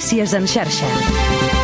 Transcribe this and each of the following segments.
Notícies en xarxa.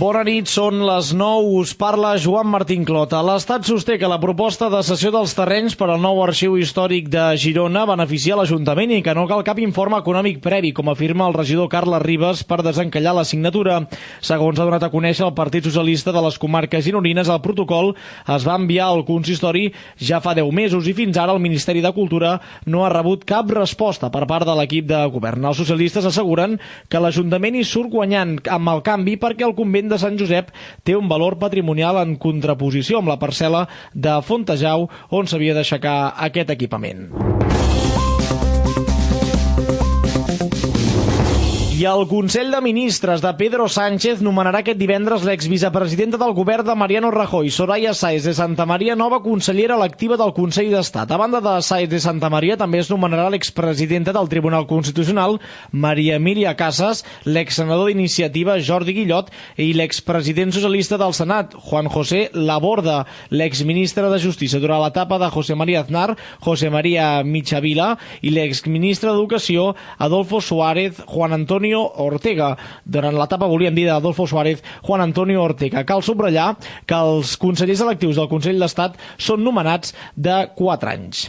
Bona nit, són les 9, us parla Joan Martín Clota. L'Estat sosté que la proposta de cessió dels terrenys per al nou arxiu històric de Girona beneficia l'Ajuntament i que no cal cap informe econòmic previ, com afirma el regidor Carles Ribes per desencallar la signatura. Segons ha donat a conèixer el Partit Socialista de les comarques gironines, el protocol es va enviar al consistori ja fa 10 mesos i fins ara el Ministeri de Cultura no ha rebut cap resposta per part de l'equip de govern. Els socialistes asseguren que l'Ajuntament hi surt guanyant amb el canvi perquè el convent de Sant Josep té un valor patrimonial en contraposició amb la parcel·la de Fontejau on s'havia d'aixecar aquest equipament. I el Consell de Ministres de Pedro Sánchez nomenarà aquest divendres l'exvicepresidenta del govern de Mariano Rajoy, Soraya Sáez de Santa Maria, nova consellera electiva del Consell d'Estat. A banda de Sáez de Santa Maria, també es nomenarà l'expresidenta del Tribunal Constitucional, Maria Emilia Casas, l'exsenador d'iniciativa Jordi Guillot i l'expresident socialista del Senat, Juan José Laborda, l'exministre de Justícia durant l'etapa de José María Aznar, José María Michavila i l'exministre d'Educació, Adolfo Suárez, Juan Antonio Antonio Ortega. Durant l'etapa, volíem dir, d'Adolfo Suárez, Juan Antonio Ortega. Cal subratllar que els consellers electius del Consell d'Estat són nomenats de 4 anys.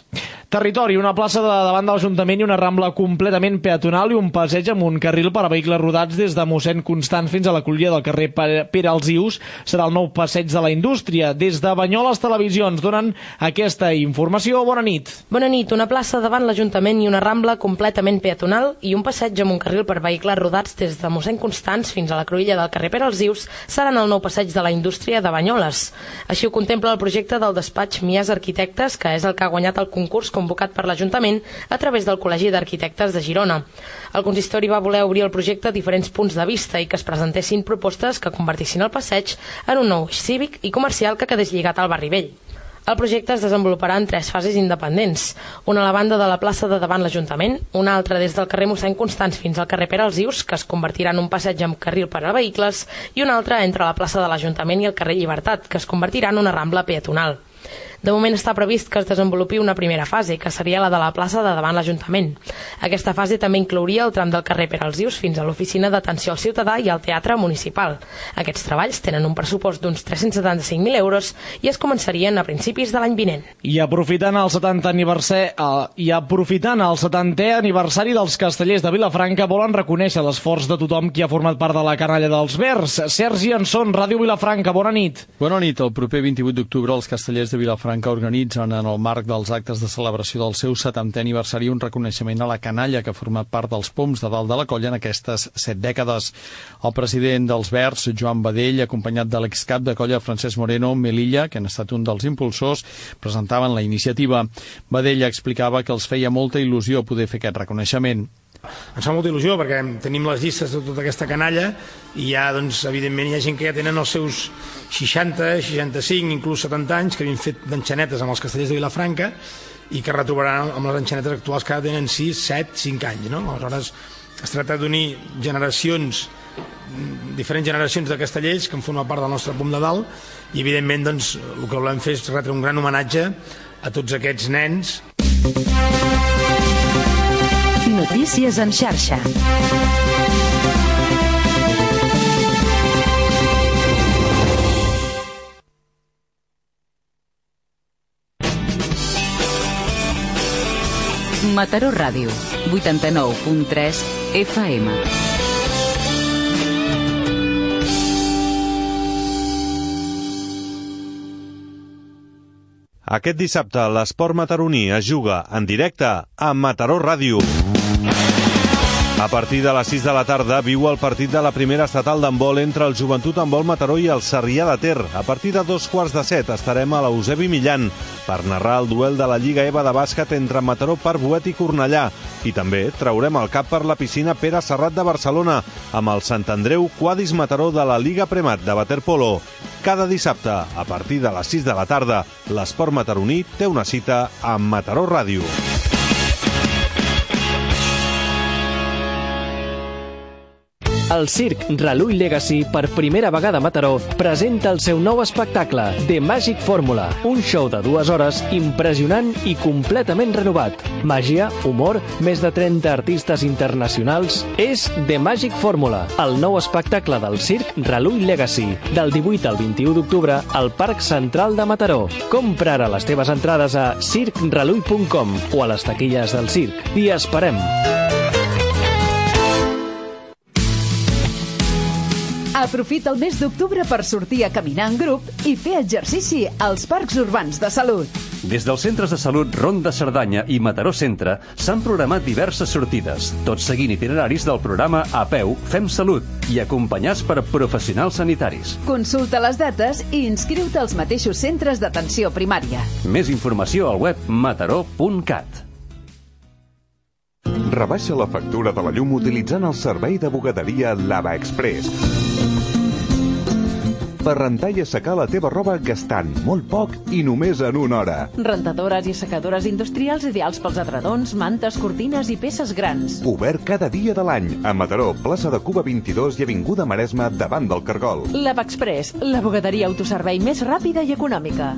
Territori, una plaça de davant de l'Ajuntament i una rambla completament peatonal i un passeig amb un carril per a vehicles rodats des de mossèn Constant fins a la collia del carrer Pere Alzius. Serà el nou passeig de la indústria. Des de Banyoles Televisions donen aquesta informació. Bona nit. Bona nit. Una plaça davant l'Ajuntament i una rambla completament peatonal i un passeig amb un carril per vehicles rodats des de mossèn Constants fins a la cruïlla del carrer Pere Alzius seran el nou passeig de la indústria de Banyoles. Així ho contempla el projecte del despatx Mies Arquitectes, que és el que ha guanyat el concurs convocat per l'Ajuntament a través del Col·legi d'Arquitectes de Girona. El consistori va voler obrir el projecte a diferents punts de vista i que es presentessin propostes que convertissin el passeig en un nou eix cívic i comercial que quedés lligat al barri vell. El projecte es desenvoluparà en tres fases independents. Una a la banda de la plaça de davant l'Ajuntament, una altra des del carrer mossèn Constants fins al carrer Pere Alzius, que es convertirà en un passeig amb carril per a vehicles, i una altra entre la plaça de l'Ajuntament i el carrer Llibertat, que es convertirà en una rambla peatonal. De moment està previst que es desenvolupi una primera fase, que seria la de la plaça de davant l'Ajuntament. Aquesta fase també inclouria el tram del carrer Per Alzius fins a l'oficina d'atenció al ciutadà i al teatre municipal. Aquests treballs tenen un pressupost d'uns 375.000 euros i es començarien a principis de l'any vinent. I aprofitant el 70 aniversari, uh, i aprofitant el 70è aniversari dels castellers de Vilafranca, volen reconèixer l'esforç de tothom qui ha format part de la canalla dels Verds. Sergi Anson, Ràdio Vilafranca, bona nit. Bona nit. El proper 28 d'octubre els castellers de Vilafranca Vilafranca organitzen en el marc dels actes de celebració del seu 70è aniversari un reconeixement a la canalla que ha format part dels poms de dalt de la colla en aquestes set dècades. El president dels Verds, Joan Badell, acompanyat de l'excap de colla Francesc Moreno Melilla, que han estat un dels impulsors, presentaven la iniciativa. Badell explicava que els feia molta il·lusió poder fer aquest reconeixement ens fa molta il·lusió perquè tenim les llistes de tota aquesta canalla i ja, doncs, evidentment, hi ha gent que ja tenen els seus 60, 65, inclús 70 anys, que havien fet d'enxanetes amb els castellers de Vilafranca i que retrobaran amb les enxanetes actuals que ara tenen 6, 7, 5 anys. No? Aleshores, es tracta d'unir generacions diferents generacions de castellers que en formen part del nostre punt de dalt i evidentment doncs, el que volem fer és retre un gran homenatge a tots aquests nens Notícies en xarxa. Mataró Ràdio, 89.3 FM. Aquest dissabte l'esport mataroní es juga en directe a Mataró Ràdio. A partir de les 6 de la tarda viu el partit de la primera estatal d'handbol entre el Joventut Handbol Mataró i el Sarrià de Ter. A partir de dos quarts de set estarem a l'Eusebi Millan per narrar el duel de la Lliga EVA de bàsquet entre Mataró, Parbuet i Cornellà. I també traurem el cap per la piscina Pere Serrat de Barcelona amb el Sant Andreu Quadis Mataró de la Liga Premat de Waterpolo. Cada dissabte, a partir de les 6 de la tarda, l'esport mataroní té una cita amb Mataró Ràdio. El Circ Relull Legacy, per primera vegada a Mataró, presenta el seu nou espectacle, The Magic Formula, un show de dues hores impressionant i completament renovat. Màgia, humor, més de 30 artistes internacionals... És The Magic Formula, el nou espectacle del Circ Relull Legacy, del 18 al 21 d'octubre al Parc Central de Mataró. Compra ara les teves entrades a circrelull.com o a les taquilles del circ. I esperem! Aprofita el mes d'octubre per sortir a caminar en grup i fer exercici als parcs urbans de salut. Des dels centres de salut Ronda Cerdanya i Mataró Centre s'han programat diverses sortides, tot seguint itineraris del programa A Peu Fem Salut i acompanyats per professionals sanitaris. Consulta les dates i inscriu-te als mateixos centres d'atenció primària. Més informació al web mataró.cat. Rebaixa la factura de la llum utilitzant el servei de bugaderia Lava Express. Per rentar i assecar la teva roba gastant molt poc i només en una hora. Rentadores i secadores industrials ideals pels adredons, mantes, cortines i peces grans. Obert cada dia de l'any a Mataró, plaça de Cuba 22 i Avinguda Maresme davant del Cargol. Lava Express, la bugaderia autoservei més ràpida i econòmica.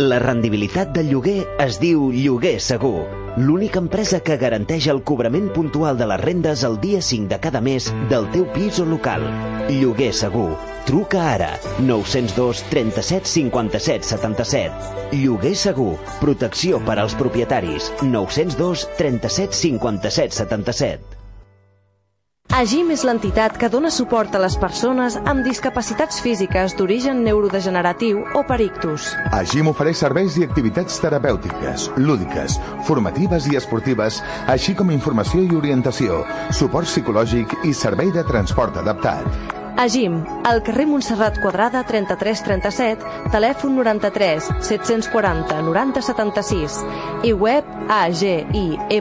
La rendibilitat del lloguer es diu Lloguer Segur, l'única empresa que garanteix el cobrament puntual de les rendes el dia 5 de cada mes del teu pis o local. Lloguer Segur. Truca ara 902 37 57 77. Lloguer Segur. Protecció per als propietaris 902 37 57 77. AGIM és l'entitat que dona suport a les persones amb discapacitats físiques d'origen neurodegeneratiu o per ictus. AGIM ofereix serveis i activitats terapèutiques, lúdiques, formatives i esportives, així com informació i orientació, suport psicològic i servei de transport adaptat. AGIM, al carrer Montserrat Quadrada 3337, telèfon 93 740 90 76 i web agimm.org.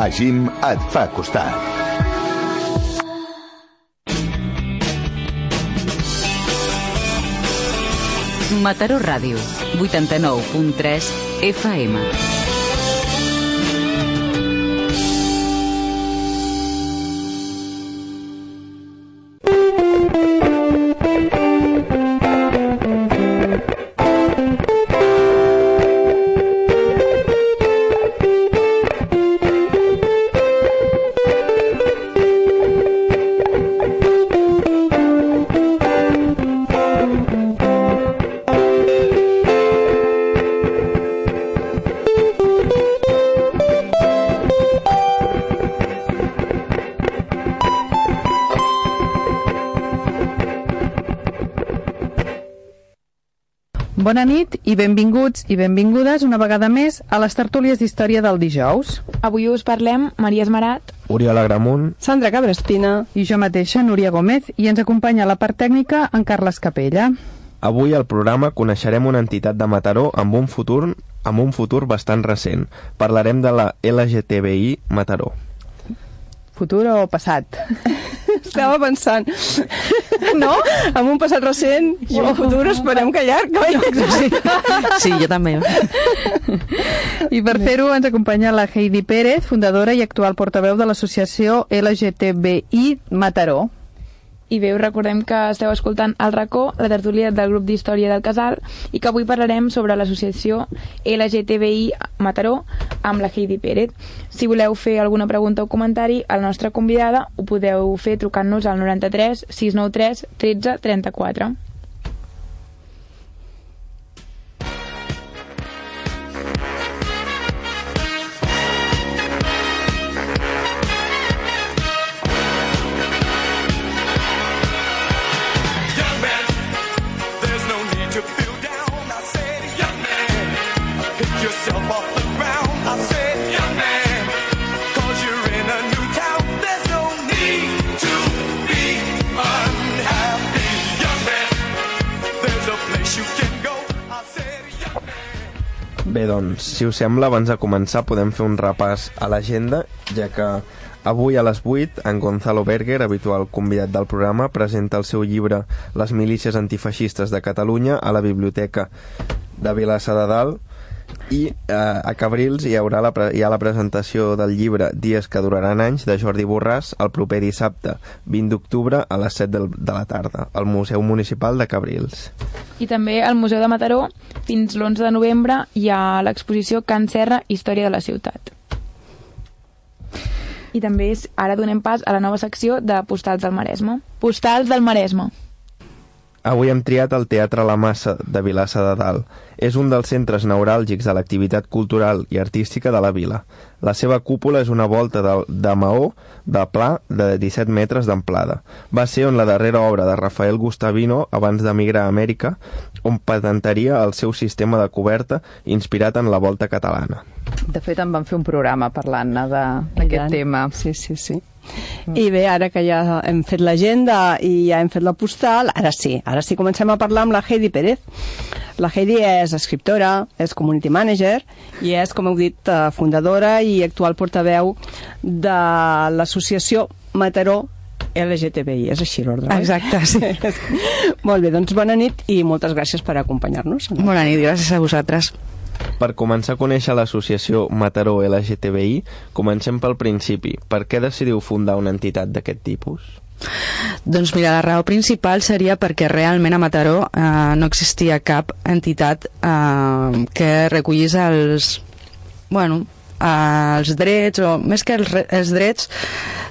AGIM et fa costat. Mataró Ràdio, 89.3 FM. Bona nit i benvinguts i benvingudes una vegada més a les tertúlies d'història del dijous. Avui us parlem Maria Esmarat, Oriol Agramunt, Sandra Cabrespina i jo mateixa, Núria Gómez, i ens acompanya a la part tècnica en Carles Capella. Avui al programa coneixerem una entitat de Mataró amb un futur amb un futur bastant recent. Parlarem de la LGTBI Mataró. Futur o passat? Estava pensant, no? Amb un passat recent i un futur esperem que llarg, oi? Sí, sí jo també. I per fer-ho ens acompanya la Heidi Pérez, fundadora i actual portaveu de l'associació LGTBI Mataró. I bé, us recordem que esteu escoltant El racó, la tertúlia del grup d'història del Casal, i que avui parlarem sobre l'associació LGTBI Mataró amb la Heidi Pérez. Si voleu fer alguna pregunta o comentari a la nostra convidada, ho podeu fer trucant-nos al 93 693 13 34. Bé, doncs, si us sembla, abans de començar podem fer un repàs a l'agenda, ja que avui a les 8 en Gonzalo Berger, habitual convidat del programa, presenta el seu llibre Les milícies antifeixistes de Catalunya a la Biblioteca de Vilassa de Dalt I eh, a Cabrils hi haurà la, hi ha la presentació del llibre Dies que duraran anys de Jordi Borràs el proper dissabte 20 d'octubre a les 7 del, de la tarda al Museu Municipal de Cabrils. I també al Museu de Mataró, fins l'11 de novembre, hi ha l'exposició Can Serra, Història de la ciutat. I també és, ara donem pas a la nova secció de Postals del Maresme. Postals del Maresme. Avui hem triat el Teatre La Massa de Vilassa de Dalt. És un dels centres neuràlgics de l'activitat cultural i artística de la vila. La seva cúpula és una volta de, de maó de pla de 17 metres d'amplada. Va ser on la darrera obra de Rafael Gustavino abans d'emigrar a Amèrica, on patentaria el seu sistema de coberta inspirat en la volta catalana. De fet, en van fer un programa parlant-ne d'aquest tema. Sí, sí, sí. I bé, ara que ja hem fet l'agenda i ja hem fet la postal, ara sí, ara sí comencem a parlar amb la Heidi Pérez. La Heidi és escriptora, és community manager i és, com heu dit, eh, fundadora i actual portaveu de l'associació Mataró LGTBI, és així l'ordre? Exacte, sí. Molt bé, doncs bona nit i moltes gràcies per acompanyar-nos. Bona nit, gràcies a vosaltres. Per començar a conèixer l'associació Mataró LGTBI, comencem pel principi. Per què decidiu fundar una entitat d'aquest tipus? Doncs mira, la raó principal seria perquè realment a Mataró eh, no existia cap entitat eh, que recollís els, bueno, els drets, o més que els, els drets,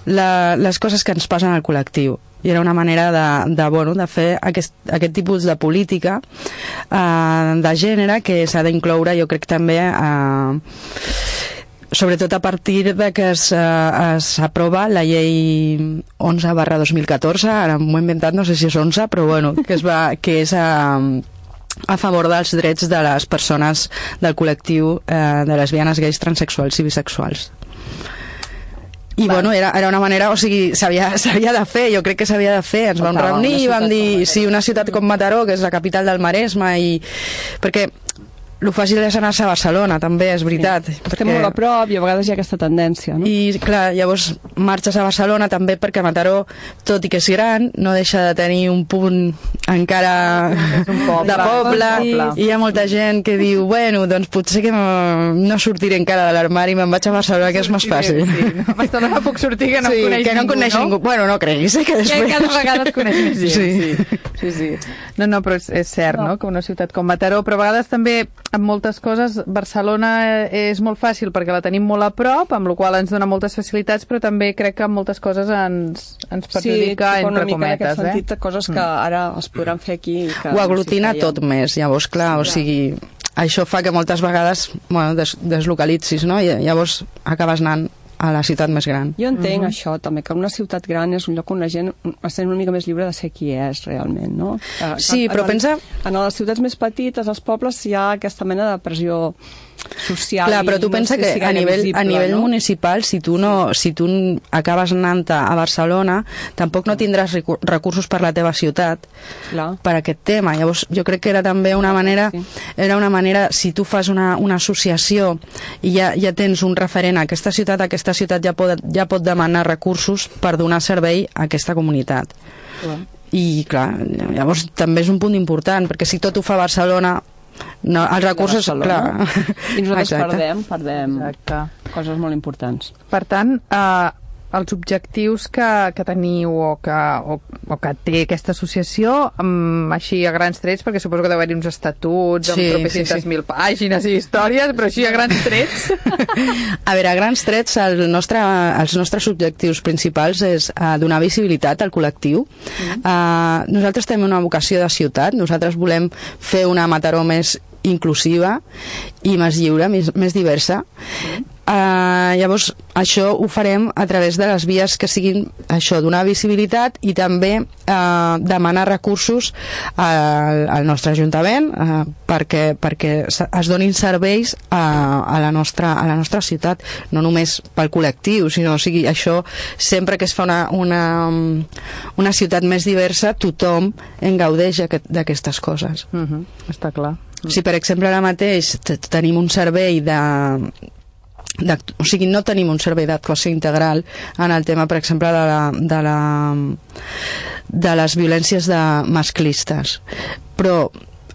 la, les coses que ens passen al col·lectiu. I era una manera de, de, bueno, de fer aquest, aquest tipus de política eh, de gènere que s'ha d'incloure jo crec també eh, sobretot a partir de que s'aprova la llei 11 barra 2014, ara m'ho he inventat, no sé si és 11, però bueno, que, es va, que és a, a favor dels drets de les persones del col·lectiu eh, de lesbianes, gais, transexuals i bisexuals. I Va. bueno, era, era una manera, o sigui, s'havia de fer, jo crec que s'havia de fer, ens vam reunir i vam dir, sí, una ciutat com Mataró, que és la capital del Maresme, i perquè el fàcil és anar-se a Barcelona, també, és veritat. Sí. Perquè... Estem molt a prop i a vegades hi ha aquesta tendència, no? I, clar, llavors marxes a Barcelona també perquè Mataró, tot i que és gran, no deixa de tenir un punt encara un poble, de poble, sí. i hi ha molta gent que diu, bueno, doncs potser que no sortiré encara de l'armari, me'n vaig a Barcelona, que és més fàcil. Sí, sí. A Barcelona no puc sortir, que no sí, coneix que no ningú, coneix no? ningú. Bueno, no creguis, eh, que després... Que cada vegada et coneix més gent, Sí. sí. sí, sí. No, no, però és, és cert, no. no?, que una ciutat com Mataró, però a vegades també amb moltes coses, Barcelona és molt fàcil perquè la tenim molt a prop, amb la qual ens dona moltes facilitats, però també crec que amb moltes coses ens, ens perjudica, sí, entre una mica cometes. en aquest eh? sentit, coses que ara es podran fer aquí. i Que Ho aglutina no tot més, llavors, clar, Sí, o sigui, això fa que moltes vegades bueno, des, deslocalitzis, no? I llavors acabes anant a la ciutat més gran. Jo entenc Mhm. això també, que una ciutat gran és un lloc on la gent es sent una mica més lliure de ser qui és realment, no? Eh, Sí, en però el- pensa- En les ciutats més petites, als pobles, hi ha aquesta mena de pressió social. Clar, però tu no pensa sé que si a nivell, a nivell no? municipal, si tu, no, si tu acabes anant a Barcelona, tampoc no tindràs recu- recursos per la teva ciutat Clar. per aquest tema. Llavors, jo crec que era també una manera, era una manera si tu fas una, una associació i ja, ja tens un referent a aquesta ciutat, aquesta ciutat ja pot, ja pot demanar recursos per donar servei a aquesta comunitat. Clar. I clar, llavors també és un punt important, perquè si tot ho fa Barcelona, no, els recursos, Barcelona. clar. I nosaltres Exacte. perdem, perdem Exacte. coses molt importants. Per tant, eh, els objectius que, que teniu o que, o, o que té aquesta associació, um, així a grans trets, perquè suposo que deu haver uns estatuts Sí, amb tropecientes sí, sí. mil pàgines i històries, però així a grans trets... A veure, a grans trets, el nostre, els nostres objectius principals és uh, donar visibilitat al col·lectiu. Uh, nosaltres tenim una vocació de ciutat, nosaltres volem fer una Mataró més inclusiva i més lliure, més, més diversa. Uh, llavors, això ho farem a través de les vies que siguin això, donar visibilitat i també uh, demanar recursos al, al nostre Ajuntament uh, perquè, perquè es donin serveis a, a, la nostra, a la nostra ciutat, no només pel col·lectiu, sinó o sigui, això sempre que es fa una, una, una ciutat més diversa, tothom en gaudeix aquest- d'aquestes coses. Uh -huh. Està clar. Si, per exemple, ara mateix tenim un servei de, o sigui, no tenim un servei d'actuació integral en el tema, per exemple, de, la, de, la, de les violències de masclistes. Però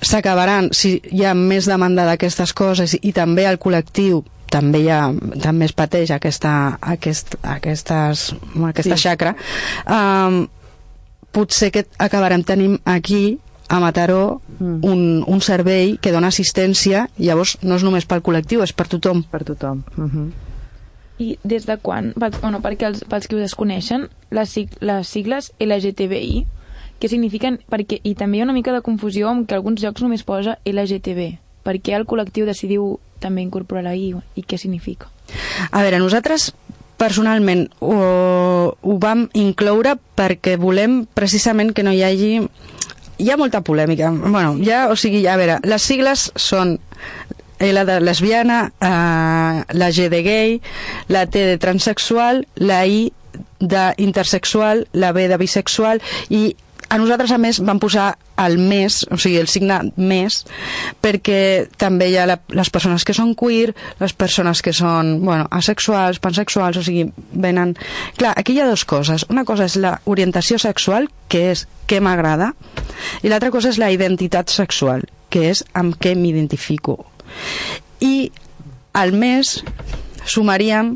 s'acabaran, si hi ha més demanda d'aquestes coses i també el col·lectiu també hi ha, també es pateix aquesta, aquest, aquestes, aquesta Sí. xacra, um, potser que acabarem tenint aquí a Mataró mm. un, un servei que dona assistència, llavors no és només pel col·lectiu, és per tothom. Per tothom. Uh -huh. I des de quan, pels, bueno, perquè els, pels que ho desconeixen, les, sig- les sigles LGTBI, què signifiquen? Perquè, I també hi ha una mica de confusió amb que alguns llocs només posa LGTB. Per què el col·lectiu decidiu també incorporar la I i què significa? A veure, nosaltres personalment ho, ho vam incloure perquè volem precisament que no hi hagi hi ha molta polèmica. Bueno, ja, o sigui, a veure, les sigles són L de lesbiana, eh, la G de gay, la T de transexual, la I d'intersexual, la B de bisexual i a nosaltres, a més, vam posar el més, o sigui, el signe més, perquè també hi ha la, les persones que són queer, les persones que són, bueno, asexuals, pansexuals, o sigui, venen... Clar, aquí hi ha dues coses. Una cosa és la orientació sexual, que és què m'agrada, i l'altra cosa és la identitat sexual, que és amb què m'identifico. I al més sumaríem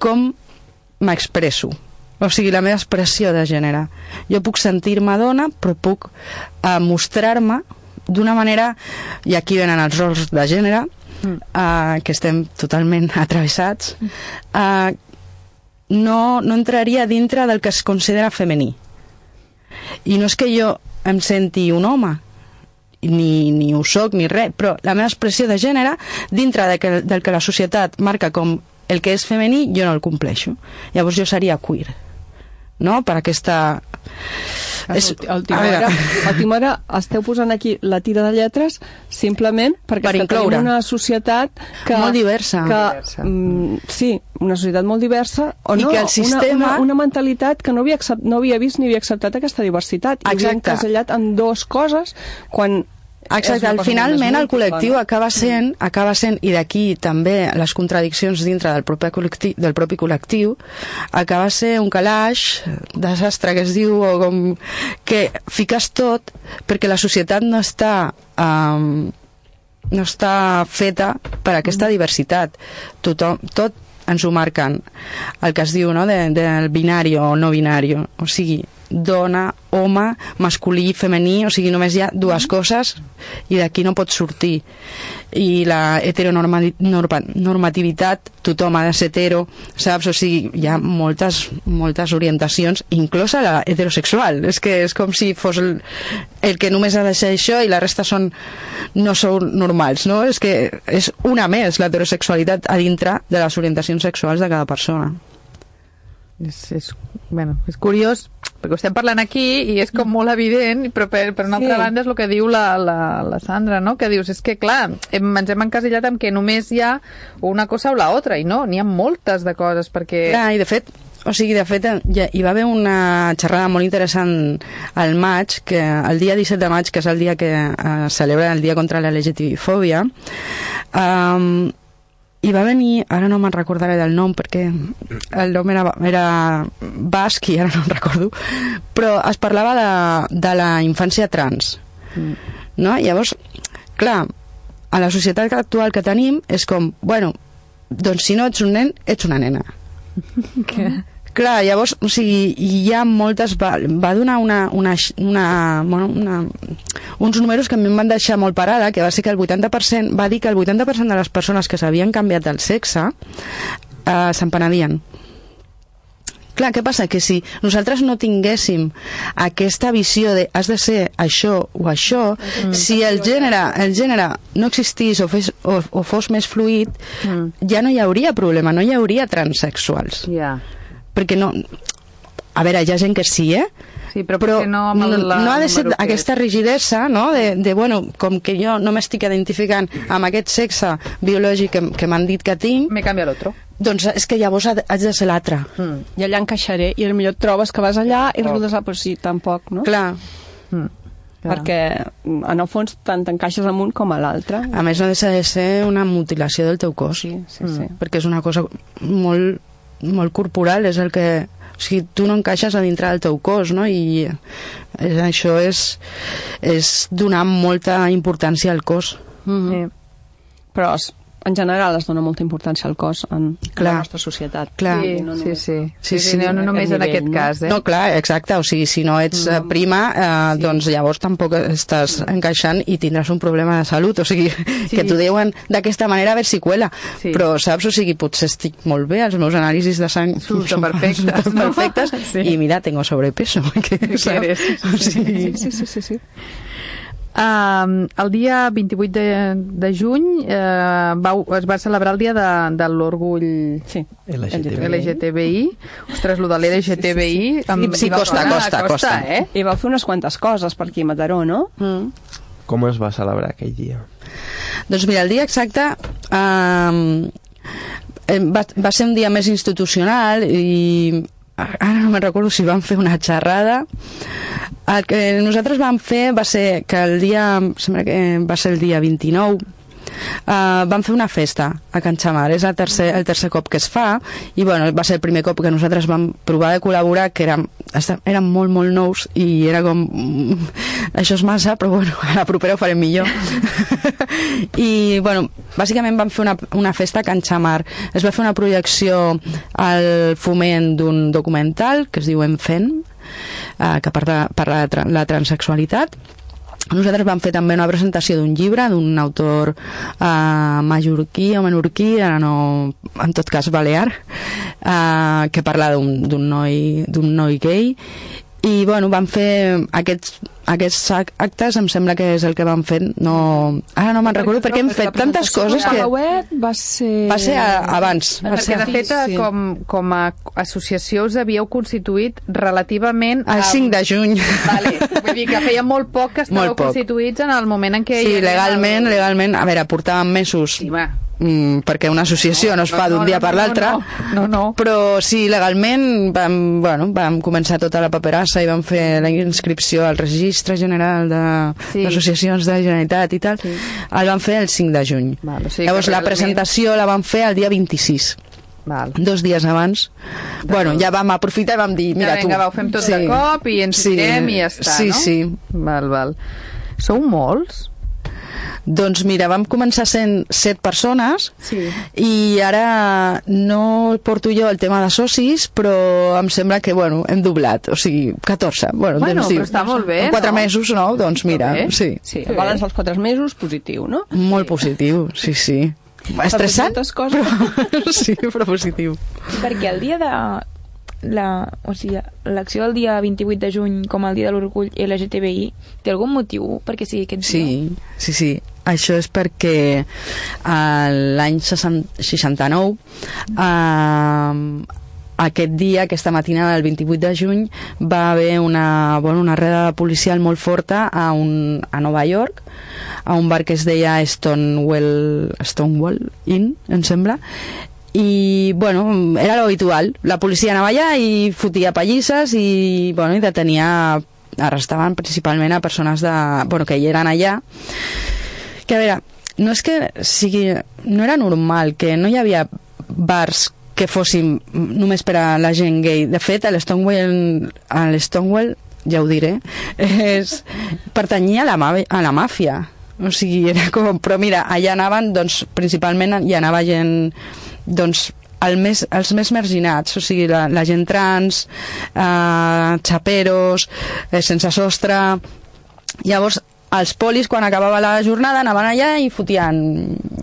com m'expresso o sigui, la meva expressió de gènere. Jo puc sentir-me dona, però puc eh, mostrar-me d'una manera, i aquí venen els rols de gènere, eh, que estem totalment atravessats, eh, no, no entraria dintre del que es considera femení. I no és que jo em senti un home, ni, ni ho soc ni res, però la meva expressió de gènere, dintre de que, del que la societat marca com el que és femení, jo no el compleixo. Llavors jo seria queer. No? Per aquesta... És, a última, hora, a última hora esteu posant aquí la tira de lletres simplement perquè Per incloure. tenim una societat que, Molt diversa. que, Diversa. mm, sí, una societat molt diversa o I no, que el sistema- una, una, una mentalitat que no havia, accept, no havia vist ni havia acceptat aquesta diversitat i havia Exacte. encasellat en dos coses quan Exacte, al finalment el col·lectiu acaba sent, acaba sent i d'aquí també les contradiccions dintre del propi col·lectiu, del propi col·lectiu acaba ser un calaix desastre que es diu o com que fiques tot perquè la societat no està um, no està feta per aquesta diversitat. Tothom, tot ens ho marquen. El que es diu no, de, del binari o no binari o sigui, dona, home, masculí, femení, o sigui, només hi ha dues coses i d'aquí no pot sortir. I la heteronormativitat, tothom ha de ser hetero, saps? O sigui, hi ha moltes, moltes orientacions, inclosa la heterosexual. És que és com si fos el, el que només ha de ser això i la resta són, no són normals, no? És que és una més l'heterosexualitat a dintre de les orientacions sexuals de cada persona. És, és, bueno, és curiós, perquè ho estem parlant aquí i és com molt evident, però per, per una Sí. altra banda és el que diu la, la, la Sandra, no? que dius, és que clar, hem, ens hem encasillat amb que només hi ha una cosa o la altra, i no, n'hi ha moltes de coses, perquè... Clar, i de fet, o sigui, de fet, ja, hi va haver una xerrada molt interessant al maig, que el dia 17 de maig, que és el dia que eh, celebra el dia contra la LGTB-fòbia, um, hi va venir, ara no me'n recordaré del nom perquè el nom era, era basc i ara no em recordo, però es parlava de, de la infància trans. No? Llavors, clar, a la societat actual que tenim és com, bueno, doncs si no ets un nen, ets una nena. Clar, llavors, o sigui, hi ha moltes... Va, va donar una, una, una, bueno, una, uns números que a mi em van deixar molt parada, que va ser que el 80%, va dir que el 80% de les persones que s'havien canviat el sexe eh, se'n penedien. Clar, què passa? Que si nosaltres no tinguéssim aquesta visió de has de ser això o això, mm. si el gènere, el gènere no existís o, fes, o, o fos més fluid, mm. ja no hi hauria problema, no hi hauria transexuals. Ja. Perquè no... A veure, hi ha gent que sí, eh? Sí, però, però no amb el, no, no ha de ser aquesta rigidesa, no?, de, de, bueno, com que jo no m'estic identificant amb aquest sexe biològic que, que m'han dit que tinc... Me canvia l'altre. Doncs és que llavors haig de ser l'altre. Mm. I allà encaixaré, i millor et trobes que vas allà i resulta que, pues sí, tampoc, no? Clar. Mm. Perquè, mm, en el fons, tant t'encaixes amb un com a l'altre. A més, no deixa de ser una mutilació del teu cos. Sí, sí, sí. Perquè és una cosa molt, molt corporal, és el que... O sigui, tu no encaixes a dintre del teu cos, no? I eh, això és, és donar molta importància al cos. Mm -hmm. sí. Però es- en general es dona molta importància al cos en Clar. la nostra societat. Clar. Sí, no sí, només- sí. Sí, sí, no, no només en aquest cas, eh? No, clar, exacte, o sigui, si no ets mm. prima, eh, sí. doncs llavors tampoc estàs encaixant i tindràs un problema de salut, o sigui, sí. que t'ho diuen d'aquesta manera a veure si cuela, Sí. però saps, o sigui, potser estic molt bé, els meus anàlisis de sang Surten perfectes, surten no? perfectes Sí. i mira, tengo sobrepeso, que, saps? eres? O sigui, Sí, sí, sí, sí. Um, el dia 28 de, de juny uh, va, es va celebrar el dia de, de l'orgull sí. LGTBI. LGTBI. Ostres, lo de l'LGTBI... em- Sí, i va costa, costa, costa, costa. eh? I vau fer unes quantes coses per aquí a Mataró, no? Mm. Com es va celebrar aquell dia? Doncs mira, el dia exacte um, va, va ser un dia més institucional i ara no me'n recordo si vam fer una xerrada el que nosaltres vam fer va ser que el dia sembla que va ser el dia 29 Uh, vam fer una festa a Can Xamar, és el tercer, el tercer cop que es fa i bueno, va ser el primer cop que nosaltres vam provar de col·laborar que érem, érem molt molt nous i era com mm, això és massa però bueno, a la propera ho farem millor. I bueno, bàsicament vam fer una, una festa a Can Xamar. Es va fer una projecció al foment d'un documental que es diu Enfent eh, que parla, parla de tra la transexualitat. Nosaltres vam fer també una presentació d'un llibre d'un autor eh, mallorquí o menorquí, ara no, en tot cas balear, eh, que parla d'un noi, d'un noi gay. I bueno, vam fer aquests, aquests ac- actes, em sembla que és el que vam fer no, ara no me'n recordo perquè hem fet tantes coses que web va ser... va ser a, abans va Perquè, ser de fet, sí. com, com a associació us havíeu constituït relativament... el 5 de juny Vale, vull dir que feia molt poc que estàveu Molt poc. constituïts en el moment en què... Sí, legalment, el- legalment, a veure, portàvem mesos Sí, va. Mm, perquè una associació no, es fa no, d'un no, dia no, per no, l'altre no, no. però sí, legalment vam, bueno, vam començar tota la paperassa i vam fer la inscripció al registre general de- Sí. d'associacions de, la Generalitat i tal sí. el vam fer el 5 de juny Val, o sigui llavors la realment- presentació la vam fer el dia 26 Val. dos dies abans bueno, ja vam aprofitar i vam dir mira ja, vinga, tu va, ho fem tot de cop i ens Sí. tirem i ja està, sí, no? sí. Val, val. Sou molts? Doncs mira, vam començar sent set persones Sí. i ara no porto jo el tema de socis, però em sembla que, bueno, hem doblat, o sigui, 14. Bueno, Bueno, doncs, però està molt bé, En quatre no? mesos, no? Doncs mira, bé. sí. Sí, el balanç dels quatre mesos, positiu, no? Molt positiu, sí, sí. Estressant, però, sí, però positiu. Perquè el dia de la, o sigui, l'acció del dia 28 de juny com el dia de l'orgull LGTBI té algun motiu perquè sigui aquest dia? Sí, sí, sí. Això és perquè eh, l'any 60 69 eh, aquest dia, aquesta matinada del 28 de juny, va haver una, bueno, una reda policial molt forta a, un, a Nova York, a un bar que es deia Stonewall, Stonewall Inn, em sembla, i bueno, era lo habitual la policia anava allà i fotia pallisses i, bueno, i detenia arrestaven principalment a persones de, bueno, que hi eren allà que a veure, no és que sigui no era normal, que no hi havia bars que fossin només per a la gent gay. De fet, a l'Stonewall, a l'Stonewall ja ho diré, és, pertanyia a la, a la màfia. O sigui, era com... Però mira, allà anaven, doncs, principalment hi anava gent, doncs, el més, els més marginats, o sigui, la, la gent trans, eh, xaperos, eh, sense sostre... Llavors, els polis, quan acabava la jornada, anaven allà i fotien,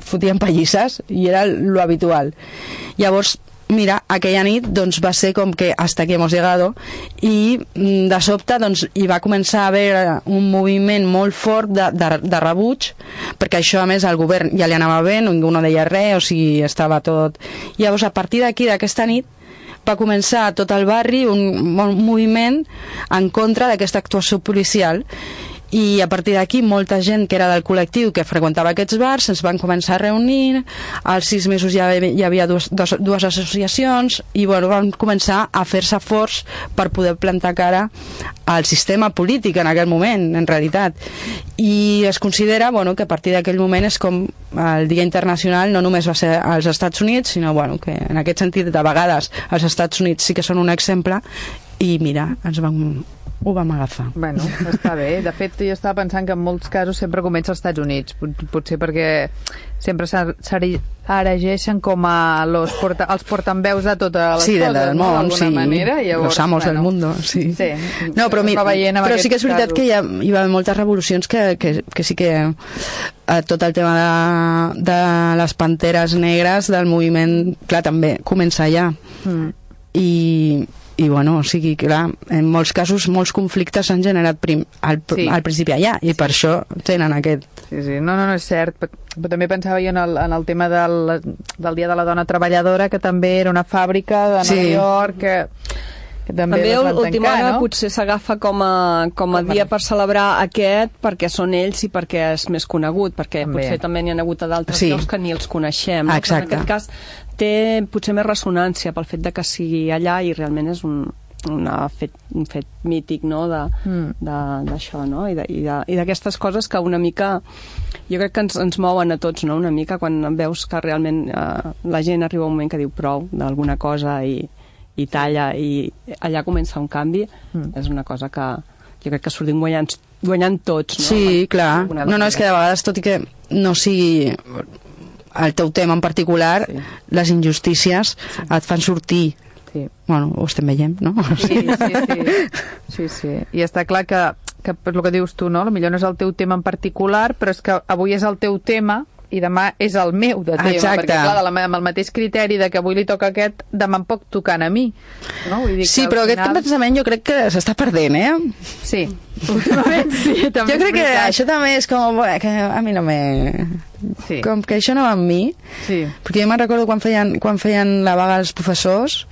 fotien pallisses, i era lo habitual. Llavors, mira, aquella nit doncs, va ser com que hasta aquí hemos llegado i mm, de sobte doncs, hi va començar a haver un moviment molt fort de, de, de rebuig perquè això a més al govern ja li anava bé ningú no deia res, o sigui, estava tot. Llavors a partir d'aquí, d'aquesta nit va començar tot el barri un, un moviment en contra d'aquesta actuació policial i a partir d'aquí molta gent que era del col·lectiu que freqüentava aquests bars es van començar a reunir, als sis mesos ja hi havia dues, dues, dues associacions i bueno, van començar a fer-se forts per poder plantar cara al sistema polític en aquell moment, en realitat. I es considera bueno, que a partir d'aquell moment és com el Dia Internacional no només va ser als Estats Units, sinó bueno, que en aquest sentit de vegades els Estats Units sí que són un exemple i mira, ens vam ho vam agafar. Bueno, està bé. De fet, jo estava pensant que en molts casos sempre comença als Estats Units, potser perquè sempre s'eregeixen com a los porta, els portaveus de tota les sí, coses, del món, no? sí, manera. Llavors, los amos bueno, del mundo, sí. sí. No, però, mi, però sí que és veritat casos. que hi, ha, hi va haver moltes revolucions que, que, que sí que eh, tot el tema de, de les panteres negres del moviment, clar, també comença allà. Mm. I, i bueno, o sigui, clar, en molts casos molts conflictes s'han generat prim, al, Sí. al principi allà i per això tenen aquest Sí, sí, no, no, no és cert, però però també pensava jo en el, en el tema del, del Dia de la Dona Treballadora, que també era una fàbrica de Nova Sí. York, que, que també, També les van última tancar, hora no? potser s'agafa com a, com a dia per celebrar aquest perquè són ells i perquè és més conegut, perquè També. potser també n'hi ha hagut a d'altres Sí. llocs que ni els coneixem. No? En aquest cas té potser més ressonància pel fet de que sigui allà i realment és un, una fet, un fet mític no? Mm. d'això no? i d'aquestes coses que una mica jo crec que ens, ens mouen a tots no? una mica quan veus que realment eh, la gent arriba a un moment que diu prou d'alguna cosa i, i talla i allà comença un canvi Mm. és una cosa que jo crec que sortim guanyant, guanyant tots no? Sí, clar. No, no, és que de vegades, tot i que no sigui el teu tema en particular, sí. les injustícies sí. et fan sortir. Sí. Bueno, ho estem veient, no? Sí, sí, sí. sí, sí. I està clar que, que el que dius tu, no? Potser no és el teu tema en particular, però és que avui és el teu tema i demà és el meu de tema, Exacte. perquè clar, de la, amb el mateix criteri de que avui li toca aquest, demà em pot tocar a mi. No? Vull dir Sí, però aquest final... pensament jo crec que s'està perdent, eh? Sí, últimament sí, també jo crec que això també és com... Que a mi no me... Sí. Com que això no va amb mi. Sí. Perquè jo me'n recordo quan feien, quan feien la vaga els professors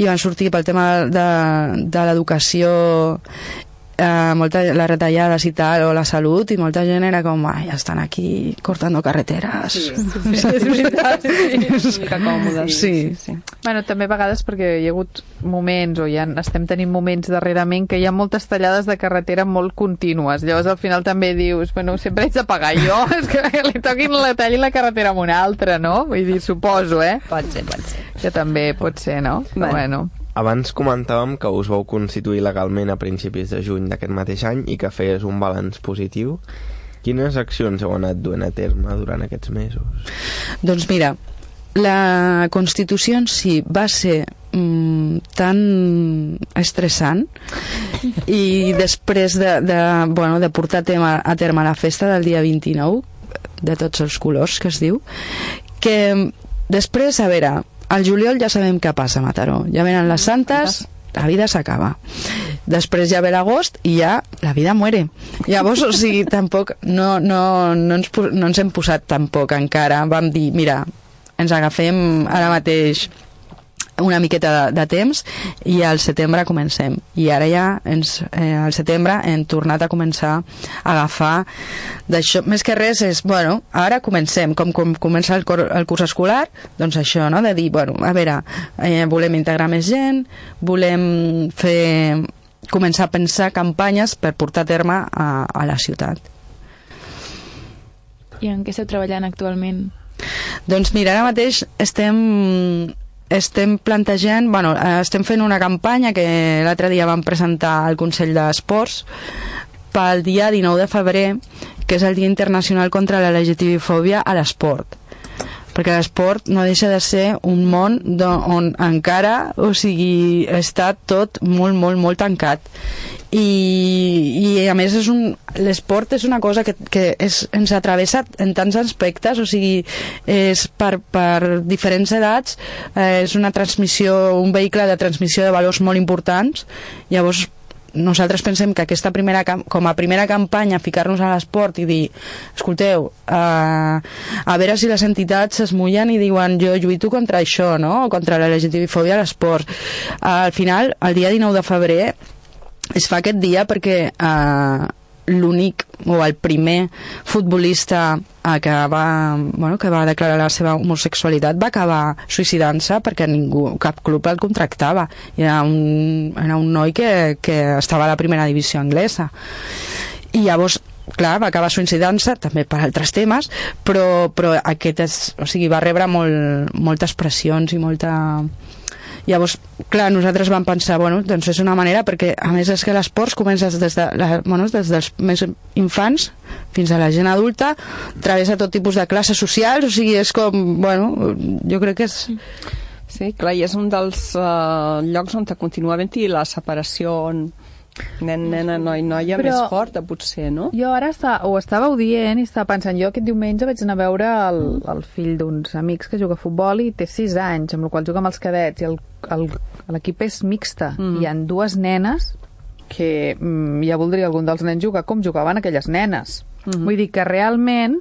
i van sortir pel tema de, de l'educació eh, molta, les retallades i tal, o la salut, i molta gent era com, ai, ja estan aquí cortando carreteres. Sí, sí, sí, és veritat, sí. Una mica còmodes. Sí. sí, sí. Bueno, també a vegades perquè hi ha hagut moments, o ja estem tenint moments darrerament, que hi ha moltes tallades de carretera molt contínues. Llavors al final també dius, bueno, sempre haig de pagar jo, és que li toquin la talli la carretera amb una altra, no? Vull dir, suposo, eh? Pot ser, pot ser. Que també pot ser, no? Però bueno. Abans comentàvem que us vau constituir legalment a principis de juny d'aquest mateix any i que feies un balanç positiu. Quines accions heu anat duent a terme durant aquests mesos? Doncs mira, la Constitució en si va ser mm, tan estressant i després de, de, bueno, de portar a terme, a terme la festa del dia 29 de tots els colors que es diu que després, a veure al juliol ja sabem què passa a Mataró ja venen les santes la vida s'acaba. Després ja ve l'agost i ja la vida muere. Llavors, o sigui, tampoc no, no, no, ens, no ens hem posat tampoc encara. Vam dir, mira, ens agafem ara mateix una miqueta de, de temps i al setembre comencem i ara ja ens, eh, al setembre hem tornat a començar a agafar d'això, més que res és bueno, ara comencem, com, com comença el, cor, el curs escolar, doncs això no? de dir, bueno, a veure, eh, volem integrar més gent volem fer començar a pensar campanyes per portar a terme a, a la ciutat I en què esteu treballant actualment? Doncs mira, ara mateix estem estem plantejant, bueno, estem fent una campanya que l'altre dia vam presentar al Consell d'Esports pel dia 19 de febrer, que és el Dia Internacional contra la LGTBI-fòbia a l'esport. Perquè l'esport no deixa de ser un món on encara o sigui, està tot molt, molt, molt tancat i, i a més és un l'esport és una cosa que, que és, ens atravessa en tants aspectes o sigui, és per, per diferents edats eh, és una transmissió, un vehicle de transmissió de valors molt importants llavors nosaltres pensem que aquesta primera com a primera campanya ficar-nos a l'esport i dir, escolteu eh, a veure si les entitats es mullen i diuen jo lluito contra això no? contra la LGTBI-fòbia a l'esport al final, el dia 19 de febrer es fa aquest dia perquè eh, l'únic o el primer futbolista eh, que va, bueno, que va declarar la seva homosexualitat va acabar suïcidant-se perquè ningú, cap club el contractava. Era un, era un noi que, que estava a la primera divisió anglesa. I llavors clar, va acabar suïcidant-se també per altres temes però, però aquest és, o sigui, va rebre molt, moltes pressions i molta Llavors, clar, nosaltres vam pensar, bueno, doncs és una manera, perquè a més és que l'esport comença des, de la, bueno, des dels més infants fins a la gent adulta, travessa tot tipus de classes socials, o sigui, és com, bueno, jo crec que és... Sí, clar, i és un dels uh, llocs on continua havent-hi la separació on nen, nena, noi, noia Però- més forta, potser, no? Jo ara està, ho estàveu dient i estava pensant, jo aquest diumenge vaig anar a veure el, el fill d'uns amics que juga a futbol i té 6 anys, amb el qual juga amb els cadets i l'equip és mixta. Mm. Hi han dues nenes que mm, ja voldria algun dels nens jugar com jugaven aquelles nenes. Mm -hmm. Vull dir que realment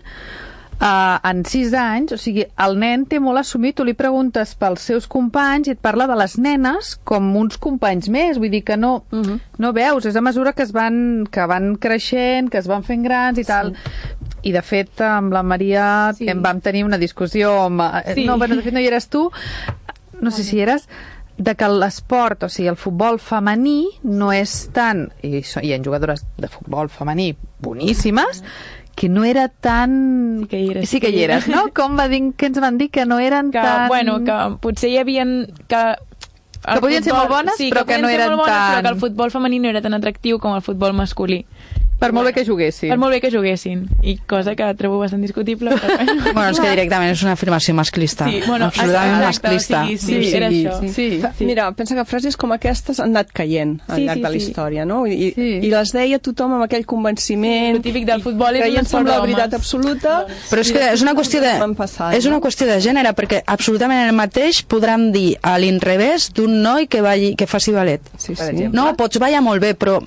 Uh, en 6 anys, o sigui, el nen té molt assumit, tu li preguntes pels seus companys i et parla de les nenes com uns companys més, vull dir que no, uh -huh. no veus, és a mesura que es van, que van creixent, que es van fent grans i tal. I de fet, amb la Maria sí. em vam tenir una discussió amb... Sí. Sí. No, bueno, de fet no hi eres tu, no sé si hi eres, de que l'esport, o sigui, el futbol femení no és tan... I hi ha jugadores de futbol femení boníssimes, que no era tan... Sí que hi eres, sí que hi eres no? Com va dir, que ens van dir que no eren que, tan... bueno, que potser hi havia... Que, Que podien ser molt bones, sí, però que podien no eren bones, tan- Però que el futbol femení no era tan atractiu com el futbol masculí. Per molt bé que juguessin. Per molt bé que juguessin. I cosa que trobo bastant discutible. Però... Bueno, és que directament és una afirmació masclista. Sí, bueno, absolutament exacte, masclista. o sigui, sí, era això. Sí. sí. Mira, pensa que frases com aquestes han anat caient al Sí, llarg sí, de la sí. història, no? I, sí. I les deia tothom amb aquell convenciment. El típic del futbol és un creient esport en la veritat absoluta. Però és que és una qüestió de, és una qüestió de gènere, perquè absolutament el mateix podran dir a l'inrevés d'un noi que, balli, que faci ballet. Sí, sí. No, pots ballar molt bé, però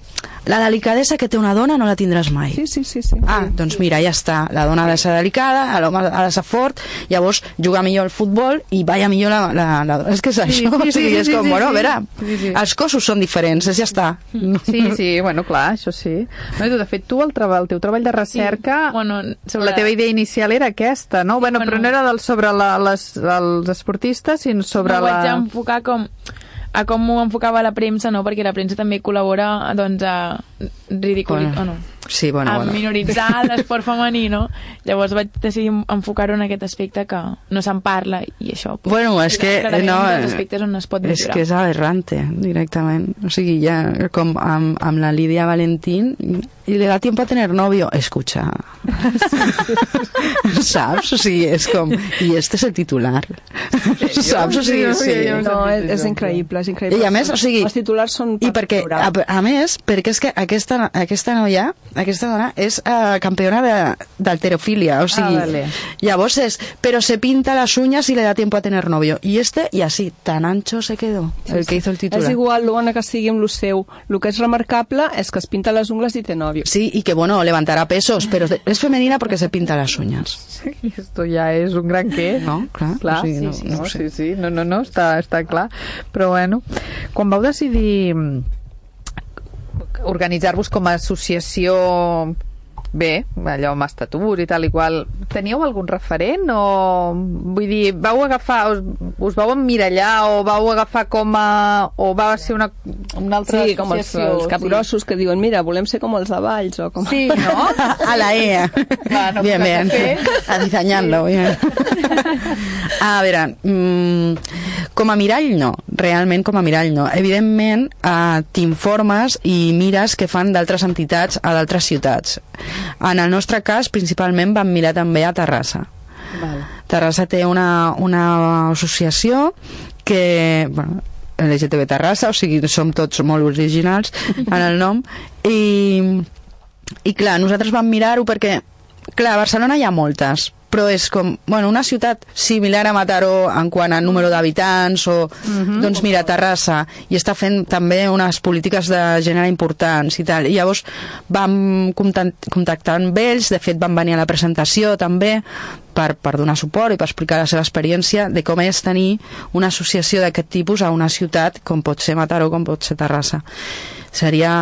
la delicadesa que té una dona no la tindràs mai. Sí, sí, sí. sí. Ah, doncs mira, ja està. La dona ha de ser delicada, l'home ha de ser fort, llavors jugar millor al futbol i balla millor la, la, la dona. És que és Sí, això. sí, o sigui, sí, és sí, com, sí, bueno, a sí. veure, Sí, sí. els cossos són diferents, ja està. Sí, sí, bueno, clar, això sí. No, tu, de fet, tu, el, treball, el teu treball de recerca, Sí, bueno, sobre- la teva idea inicial era aquesta, no? Bueno, Bueno. però no era del, sobre la, les, els esportistes, sinó sobre no, ho vaig la... enfocar com a com ho enfocava la premsa, no? perquè la premsa també col·labora doncs, a ridiculitzar, Bueno, oh, no, Sí, bueno, a bueno. minoritzar l'esport femení, no? Llavors vaig decidir enfocar-ho en aquest aspecte que no se'n parla i això... Pues, Bueno, és que clarament no, dels aspectes on es pot és millorar. que és aberrante, directament. O sigui, ja com amb, amb la Lidia Valentín y le da tiempo a tener novio. Escucha. ¿Sabes? O sigui, és com... I este és el titular. Saps? O sigui, sí. No, és, és increïble, és increïble. I a més, o sigui... Els titulars són... I perquè, a, a més, perquè és que aquesta, aquesta noia, aquesta dona, és uh, campiona de- d'alterofilia, o sigui, Ah, vale. llavors és, pero se pinta las uñas y le da tiempo a tener novio. Y este, y así, tan ancho se quedó, el que hizo el titular. És igual l'ona que sigui amb lo seu. El que és remarcable és que es pinta les ungles i té nòvio. Sí, y que bueno, levantará pesos, pero es femenina porque se pinta las uñas. I esto ja és un gran què. No, clar, clar o sigui, no- sí, sí, no no, sí, sí, no, no, no, està, està clar. Però bueno, quan vau decidir mm, organitzar-vos com a associació bé, allò amb estatut i tal i qual, teníeu algun referent o vull dir, vau agafar us, us vau emmirallar o vau agafar com a o va ser una, una altra Sí, com els, els capgrossos que diuen, mira, volem ser com els de Valls o com... Sí, no? A la EA. Clar, no bien, bien. fer. Diseñando, bien. A veure, mm, com a mirall no, realment com a mirall no. Evidentment, eh, t'informes i mires què fan d'altres entitats a d'altres ciutats. En el nostre cas, principalment, vam mirar també a Terrassa. Val. Terrassa té una, una associació que, bueno, LGTB Terrassa, o sigui, som tots molt originals en el nom, i, i clar, nosaltres vam mirar-ho perquè, clar, a Barcelona hi ha moltes, però és com, bueno, una ciutat similar a Mataró en quant a número d'habitants o, doncs mira, Terrassa i està fent també unes polítiques de gènere importants i tal, i llavors vam contactar, contactar amb ells, de fet van venir a la presentació també per, per donar suport i per explicar la seva experiència de com és tenir una associació d'aquest tipus a una ciutat com pot ser Mataró, com pot ser Terrassa. Seria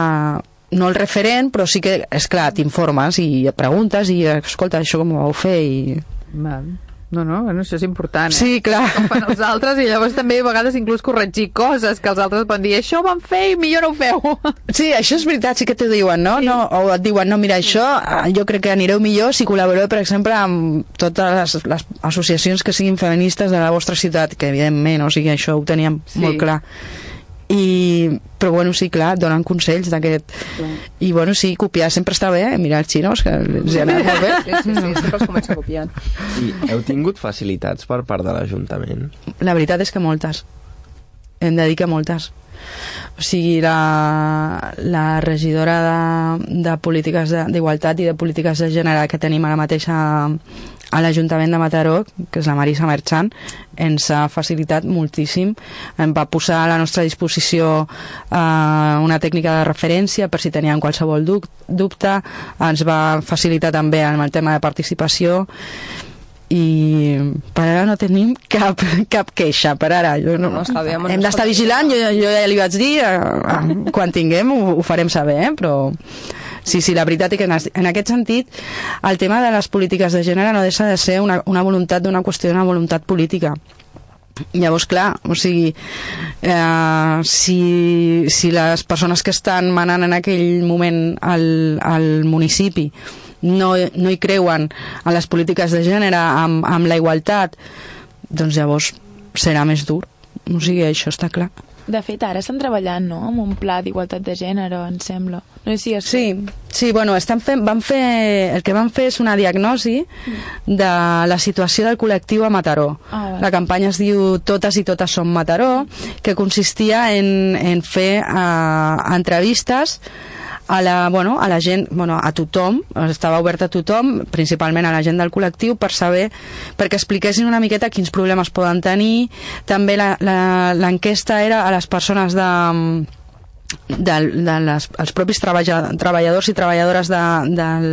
no el referent, però sí que, és clar, t'informes i preguntes i, escolta, això com ho vau fer i... Val. No, no, bueno, això és important, eh? Sí, clar. Com fan els altres i llavors també a vegades inclús corregir coses que els altres poden dir això ho van fer i millor no ho feu. Sí, això és veritat, sí que t'ho diuen, no? Sí. no? O et diuen, no, mira, això eh, jo crec que anireu millor si col·laboreu, per exemple, amb totes les, les associacions que siguin feministes de la vostra ciutat, que evidentment, o sigui, això ho teníem sí. molt clar i, però bueno, sí, clar, donen consells d'aquest i bueno, sí, copiar sempre està bé, eh? mirar els xinos que els ha anat molt bé sí, sí, sí, sempre els comença copiant i heu tingut facilitats per part de l'Ajuntament? La veritat és que moltes hem de dir que moltes o sigui, la, la regidora de, de polítiques d'igualtat i de polítiques de gènere que tenim ara mateix a, a l'Ajuntament de Mataró, que és la Marisa Merchant, ens ha facilitat moltíssim. Em va posar a la nostra disposició eh, una tècnica de referència per si tenien qualsevol dubte, ens va facilitar també en el tema de participació i per ara no tenim cap, cap queixa, per ara. Jo no, no, bé, hem d'estar vigilant, jo, jo ja li vaig dir, eh, quan tinguem ho, ho farem saber, eh? però Sí, sí, la veritat és que en aquest sentit el tema de les polítiques de gènere no deixa de ser una, una voluntat d'una qüestió d'una voluntat política. Llavors, clar, o sigui, eh, si, si les persones que estan manant en aquell moment al, al municipi no, no hi creuen en les polítiques de gènere, amb, amb la igualtat, doncs llavors serà més dur. O sigui, això està clar. De fet, ara estan treballant, no?, amb un pla d'igualtat de gènere, em sembla. No sé si és... Sí, sí, bueno, estan fent, van fer, el que van fer és una diagnosi mm. de la situació del col·lectiu a Mataró. Ah, la campanya es diu Totes i totes som Mataró, que consistia en, en fer uh, entrevistes a la, bueno, a la gent, bueno, a tothom, estava obert a tothom, principalment a la gent del col·lectiu, per saber, perquè expliquessin una miqueta quins problemes poden tenir. També l'enquesta era a les persones de de, de les, els propis treballadors i treballadores de, del,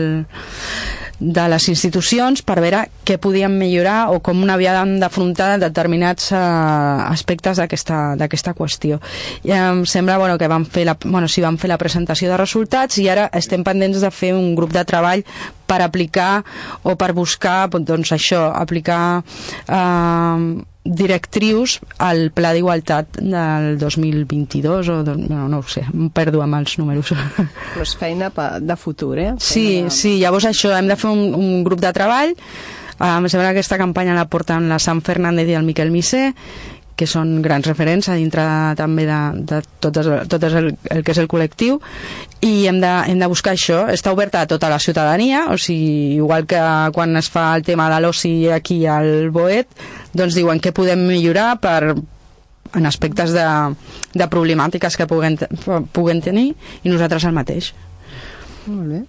de les institucions per veure què podien millorar o com havíem d'afrontar determinats uh, aspectes d'aquesta qüestió. I em sembla bueno, que vam fer, la, bueno, sí, vam fer la presentació de resultats i ara estem pendents de fer un grup de treball per aplicar o per buscar doncs això, aplicar eh, directrius al Pla d'Igualtat del 2022 o no, no ho sé, em perdo amb els números. Però és feina de futur, eh? Feina... Sí, sí, llavors això, hem de fer un, un grup de treball Uh, em sembla que aquesta campanya la porten la Sam Fernández i el Miquel Misé que són grans referents a dintre també de, de tot, el, tot el, el que és el col·lectiu i hem de, hem de buscar això. Està oberta a tota la ciutadania o sigui, igual que quan es fa el tema de l'oci aquí al Boet doncs diuen que podem millorar per en aspectes de, de problemàtiques que puguen, puguen tenir i nosaltres el mateix. Molt bé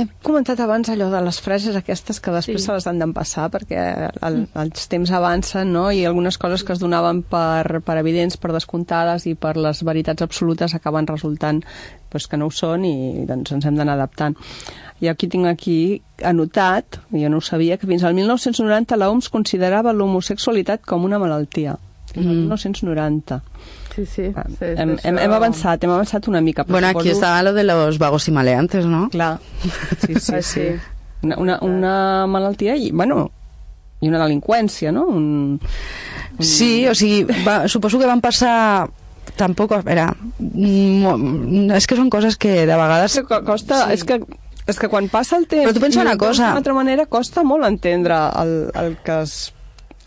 he comentat abans allò de les frases aquestes que després sí. se les han d'empassar perquè el, els temps avancen no? i algunes coses que es donaven per, per evidents, per descomptades i per les veritats absolutes acaben resultant pues, que no ho són i doncs, ens hem d'anar adaptant. I aquí tinc aquí anotat, jo no ho sabia, que fins al 1990 l'OMS considerava l'homosexualitat com una malaltia. Mm. 1990. Sí, sí. Ah, sí hem, hem, hem avançat, hem avançat una mica. Bueno, aquí suposo... estava lo de los vagos y maleantes, ¿no? Clar, sí, sí, sí. sí. Una, una, una malaltia i, bueno, i una delinqüència, no? Un, un... Sí, o sigui, va, suposo que van passar tampoc, a veure, és que són coses que de vegades... Que costa, sí. és que és que quan passa el temps... Però tu pensa una cosa... D'una altra manera, costa molt entendre el, el, que es,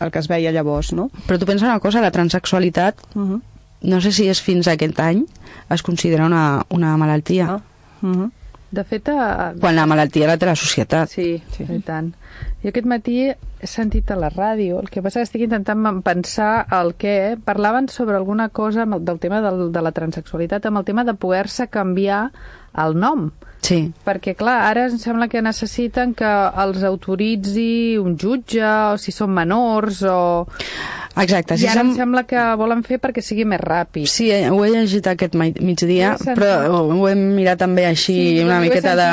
el que es veia llavors, no? Però tu pensa una cosa, la transexualitat uh -huh no sé si és fins a aquest any, es considera una, una malaltia. Ah. Uh -huh. De fet... A... Quan la malaltia la té la societat. Sí, sí, i tant. I aquest matí he sentit a la ràdio, el que passa que estic intentant pensar el què, parlaven sobre alguna cosa del tema del, de la transexualitat, amb el tema de poder-se canviar el nom. Sí. Perquè, clar, ara em sembla que necessiten que els autoritzi un jutge, o si són menors, o... Exacte. Si I ara som... em sembla que volen fer perquè sigui més ràpid. Sí, eh, ho he llegit aquest migdia, però ho hem mirat també així sí, una miqueta de...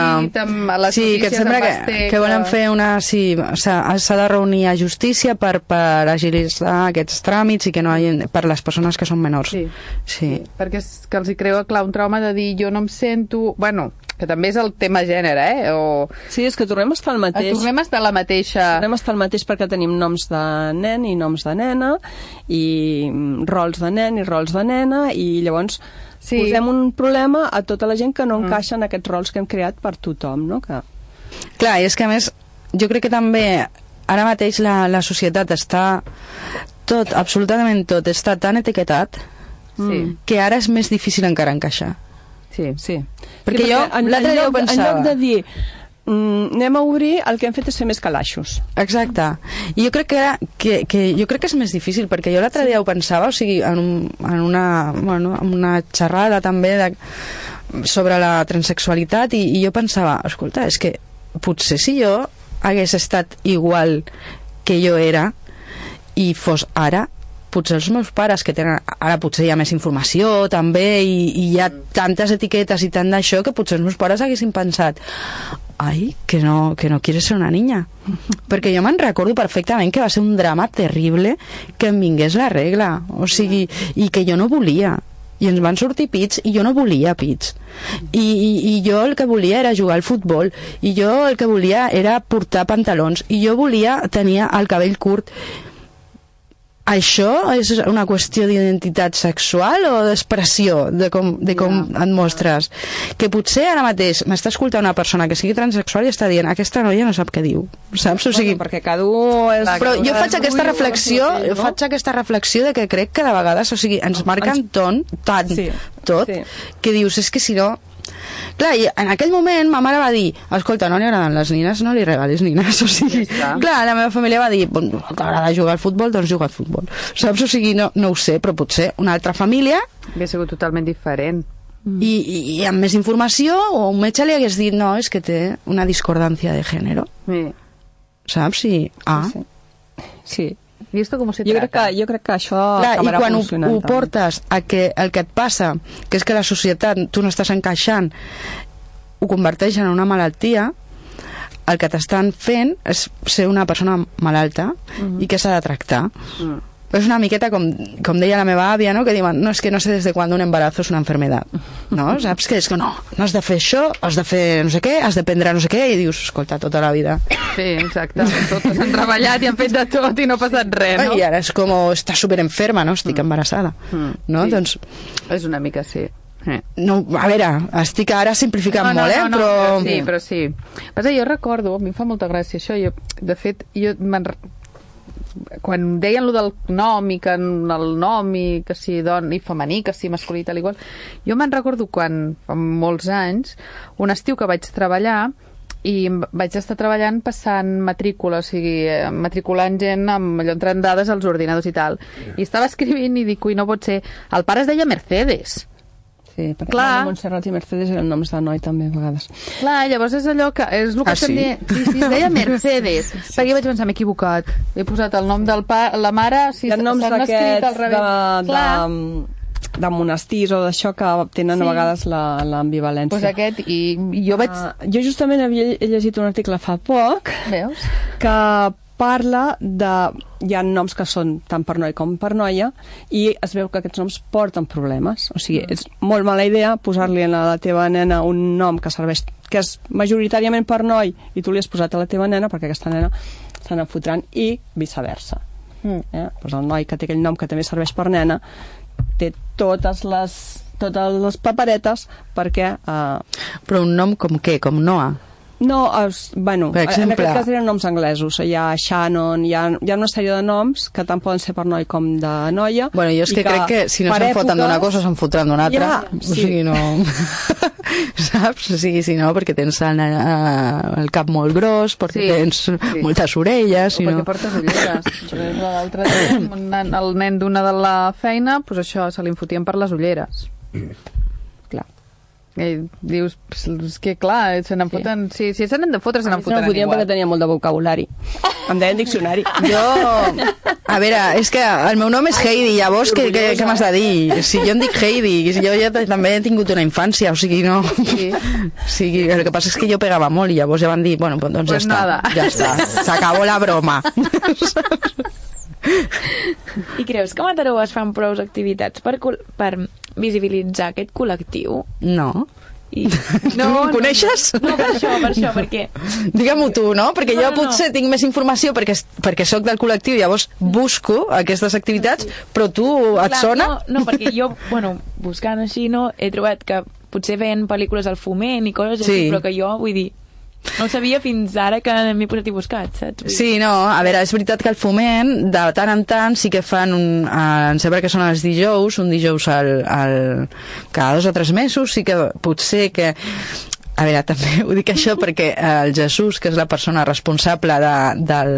Sí, que sembla que, que volen fer una... Sí, s'ha de reunir a justícia per, per agilitzar aquests tràmits i que no hagi, per les persones que són menors. Sí. sí. Perquè és que els hi creu clar un trauma de dir jo no em sento... Bueno, que també és el tema gènere, eh? O... Sí, és que tornem a estar al mateix. Tornem a estar a la mateixa... Tornem a estar al mateix perquè tenim noms de nen i noms de nena i mm, rols de nen i rols de nena i llavors sí. posem un problema a tota la gent que no encaixa en aquests rols que hem creat per tothom, no? Que... Clar, i és que a més, jo crec que també ara mateix la, la societat està tot, absolutament tot, està tan etiquetat Sí. que ara és més difícil encara encaixar. Sí, sí. Perquè Sí, jo en, l'altre dia ho lloc, en pensava. lloc de dir mm, anem a obrir, el que hem fet és fer més calaixos. Exacte. I jo crec que, era, que, que, jo crec que és més difícil, perquè jo l'altre dia ho pensava, o sigui, en, un, en, una, bueno, en una xerrada també de, sobre la transexualitat, i, i jo pensava, escolta, és que potser si jo hagués estat igual que jo era i fos ara, potser els meus pares que tenen, ara potser hi ha més informació també i, i hi ha tantes etiquetes i tant d'això que potser els meus pares haguessin pensat ai, que no, que no quieres ser una niña perquè jo me'n recordo perfectament que va ser un drama terrible que em vingués la regla. O sigui, i que jo no volia. I ens van sortir pits i jo no volia pits. I, i, i jo el que volia era jugar al futbol i jo el que volia era portar pantalons i jo volia tenir el cabell curt això és una qüestió d'identitat sexual o d'expressió de com, de com et mostres que potser ara mateix m'està escoltant una persona que sigui transexual i està dient aquesta noia no sap què diu saps? O sigui, Bueno, perquè cada un és... però jo faig aquesta reflexió no? faig aquesta reflexió de que crec que de vegades o sigui, ens marquen ton, tant Sí, tot sí. que dius és que si no Clar, i en aquell moment ma mare va dir escolta, no li agraden les nines, no li regalis nines o sigui, clar, la meva família va dir "Bon, t'agrada jugar al futbol, doncs juga al futbol saps? O sigui, no, no ho sé, però potser una altra família Hauria sigut totalment diferent. i, i, i amb més informació o un metge li hagués dit no, és que té una discordancia de género Sí. saps? I, ah, Sí. I esto com se Jo crec, trata? que, jo crec que això Clar, i acabarà quan ho, evolucionant ho també. portes a que el que et passa, que és que la societat tu no estàs encaixant, ho converteix en una malaltia, el que t'estan fent és ser una persona malalta Mhm. i que s'ha de tractar. Mm. Però és una miqueta com, com deia la meva àvia, no? que diuen, no, és que no sé des de quan un embarazo és una enfermedad. No? Saps que és que no, no has de fer això, has de fer no sé què, has de prendre no sé què, i dius, escolta, tota la vida. Sí, exacte. Totes han treballat i han fet de tot i no ha passat res, no? I ara és com, està super enferma, no? Estic embarassada. Mm. No? Sí. Doncs És una mica sí. No, a veure, estic ara simplificant no, no, molt, eh? no, no, però... Sí, però sí. Passa, jo recordo, a mi em fa molta gràcia això, jo, de fet, jo me'n quan deien lo del nom i que el nom i que si don i femení, que si masculí, tal igual, jo me'n recordo quan, fa molts anys, un estiu que vaig treballar i vaig estar treballant passant matrícula, o sigui, matriculant gent amb allò entrant dades als ordinadors i tal. I estava escrivint i dic, ui, no pot ser... El pare es deia Mercedes. Sí, perquè Clar. Montserrat i Mercedes eren noms de noi també a vegades. Clar, llavors és allò que... És el que Ah, sí? dient. Sí, sí, es deia Mercedes. Perquè jo vaig pensar, m'he equivocat. He posat el nom del pa, la mare... Si s'han escrit al de, revés. Clar, de, de monestirs o d'això que tenen Sí. a vegades la- l'ambivalència. pues aquest, i, i jo vaig... Ah, jo justament havia llegit un article fa poc Veus? que parla de... Hi ha noms que són tant per noi com per noia i es veu que aquests noms porten problemes. O sigui, és molt mala idea posar-li a la teva nena un nom que serveix que és majoritàriament per noi i tu li has posat a la teva nena perquè aquesta nena se n'en fotran i viceversa. Mm. Eh? Pues el noi que té aquell nom que també serveix per nena té totes les totes les paperetes perquè... Eh... Però un nom com què? Com Noah? No, es, bueno, Per exemple- en aquest cas eren noms anglesos. Hi ha Shannon, hi ha, hi ha una sèrie de noms que tant poden ser per noi com de noia. Bueno, jo és i que, crec que si no se'n foten d'una èpoques- cosa, se'n fotran d'una altra. Ja, O sí. sigui, no... Saps? O sigui, si no, perquè tens el, eh, el cap molt gros, perquè Sí, tens sí. moltes orelles, O si perquè no... portes ulleres. L'altre dia, el nen d'una de la feina, pues això, se li fotien per les ulleres. I dius, "Pss, és que clar, se n'en foten... Sí, si se n'han de fotre, se n'en fotran fotien igual. perquè tenia molt de vocabulari. Em deien diccionari. Jo... A veure, és que el meu nom és Heidi, llavors què, què, què m'has de dir? Si jo em dic Heidi, si jo ja també he tingut una infància, o sigui, no... Sí. O sigui, el que passa és que jo pegava molt i llavors ja van dir, bueno, doncs Pues ja està, nada. ja està, s'acabó la broma. I creus que a Mataró es fan prou activitats per, per visibilitzar aquest col·lectiu? No. I... No, tu em coneixes? No, per això, per això, perquè... Digue-m'ho tu, no? Perquè No, jo no, no. potser tinc més informació perquè, perquè sóc del col·lectiu, llavors busco aquestes activitats, però tu et Clar, sona? No, no, perquè jo, bueno, buscant així, no, he trobat que potser veien pel·lícules al foment i coses Sí. així, però que jo, vull dir, no sabia fins ara que m'he posat i buscat, saps? Sí, no, a veure, és veritat que el foment, de tant en tant, sí que fan un... Eh, em sembla que són els dijous, un dijous al, al, cada dos o tres mesos, sí que potser que... A veure, també ho dic això perquè el Jesús, que és la persona responsable de, del...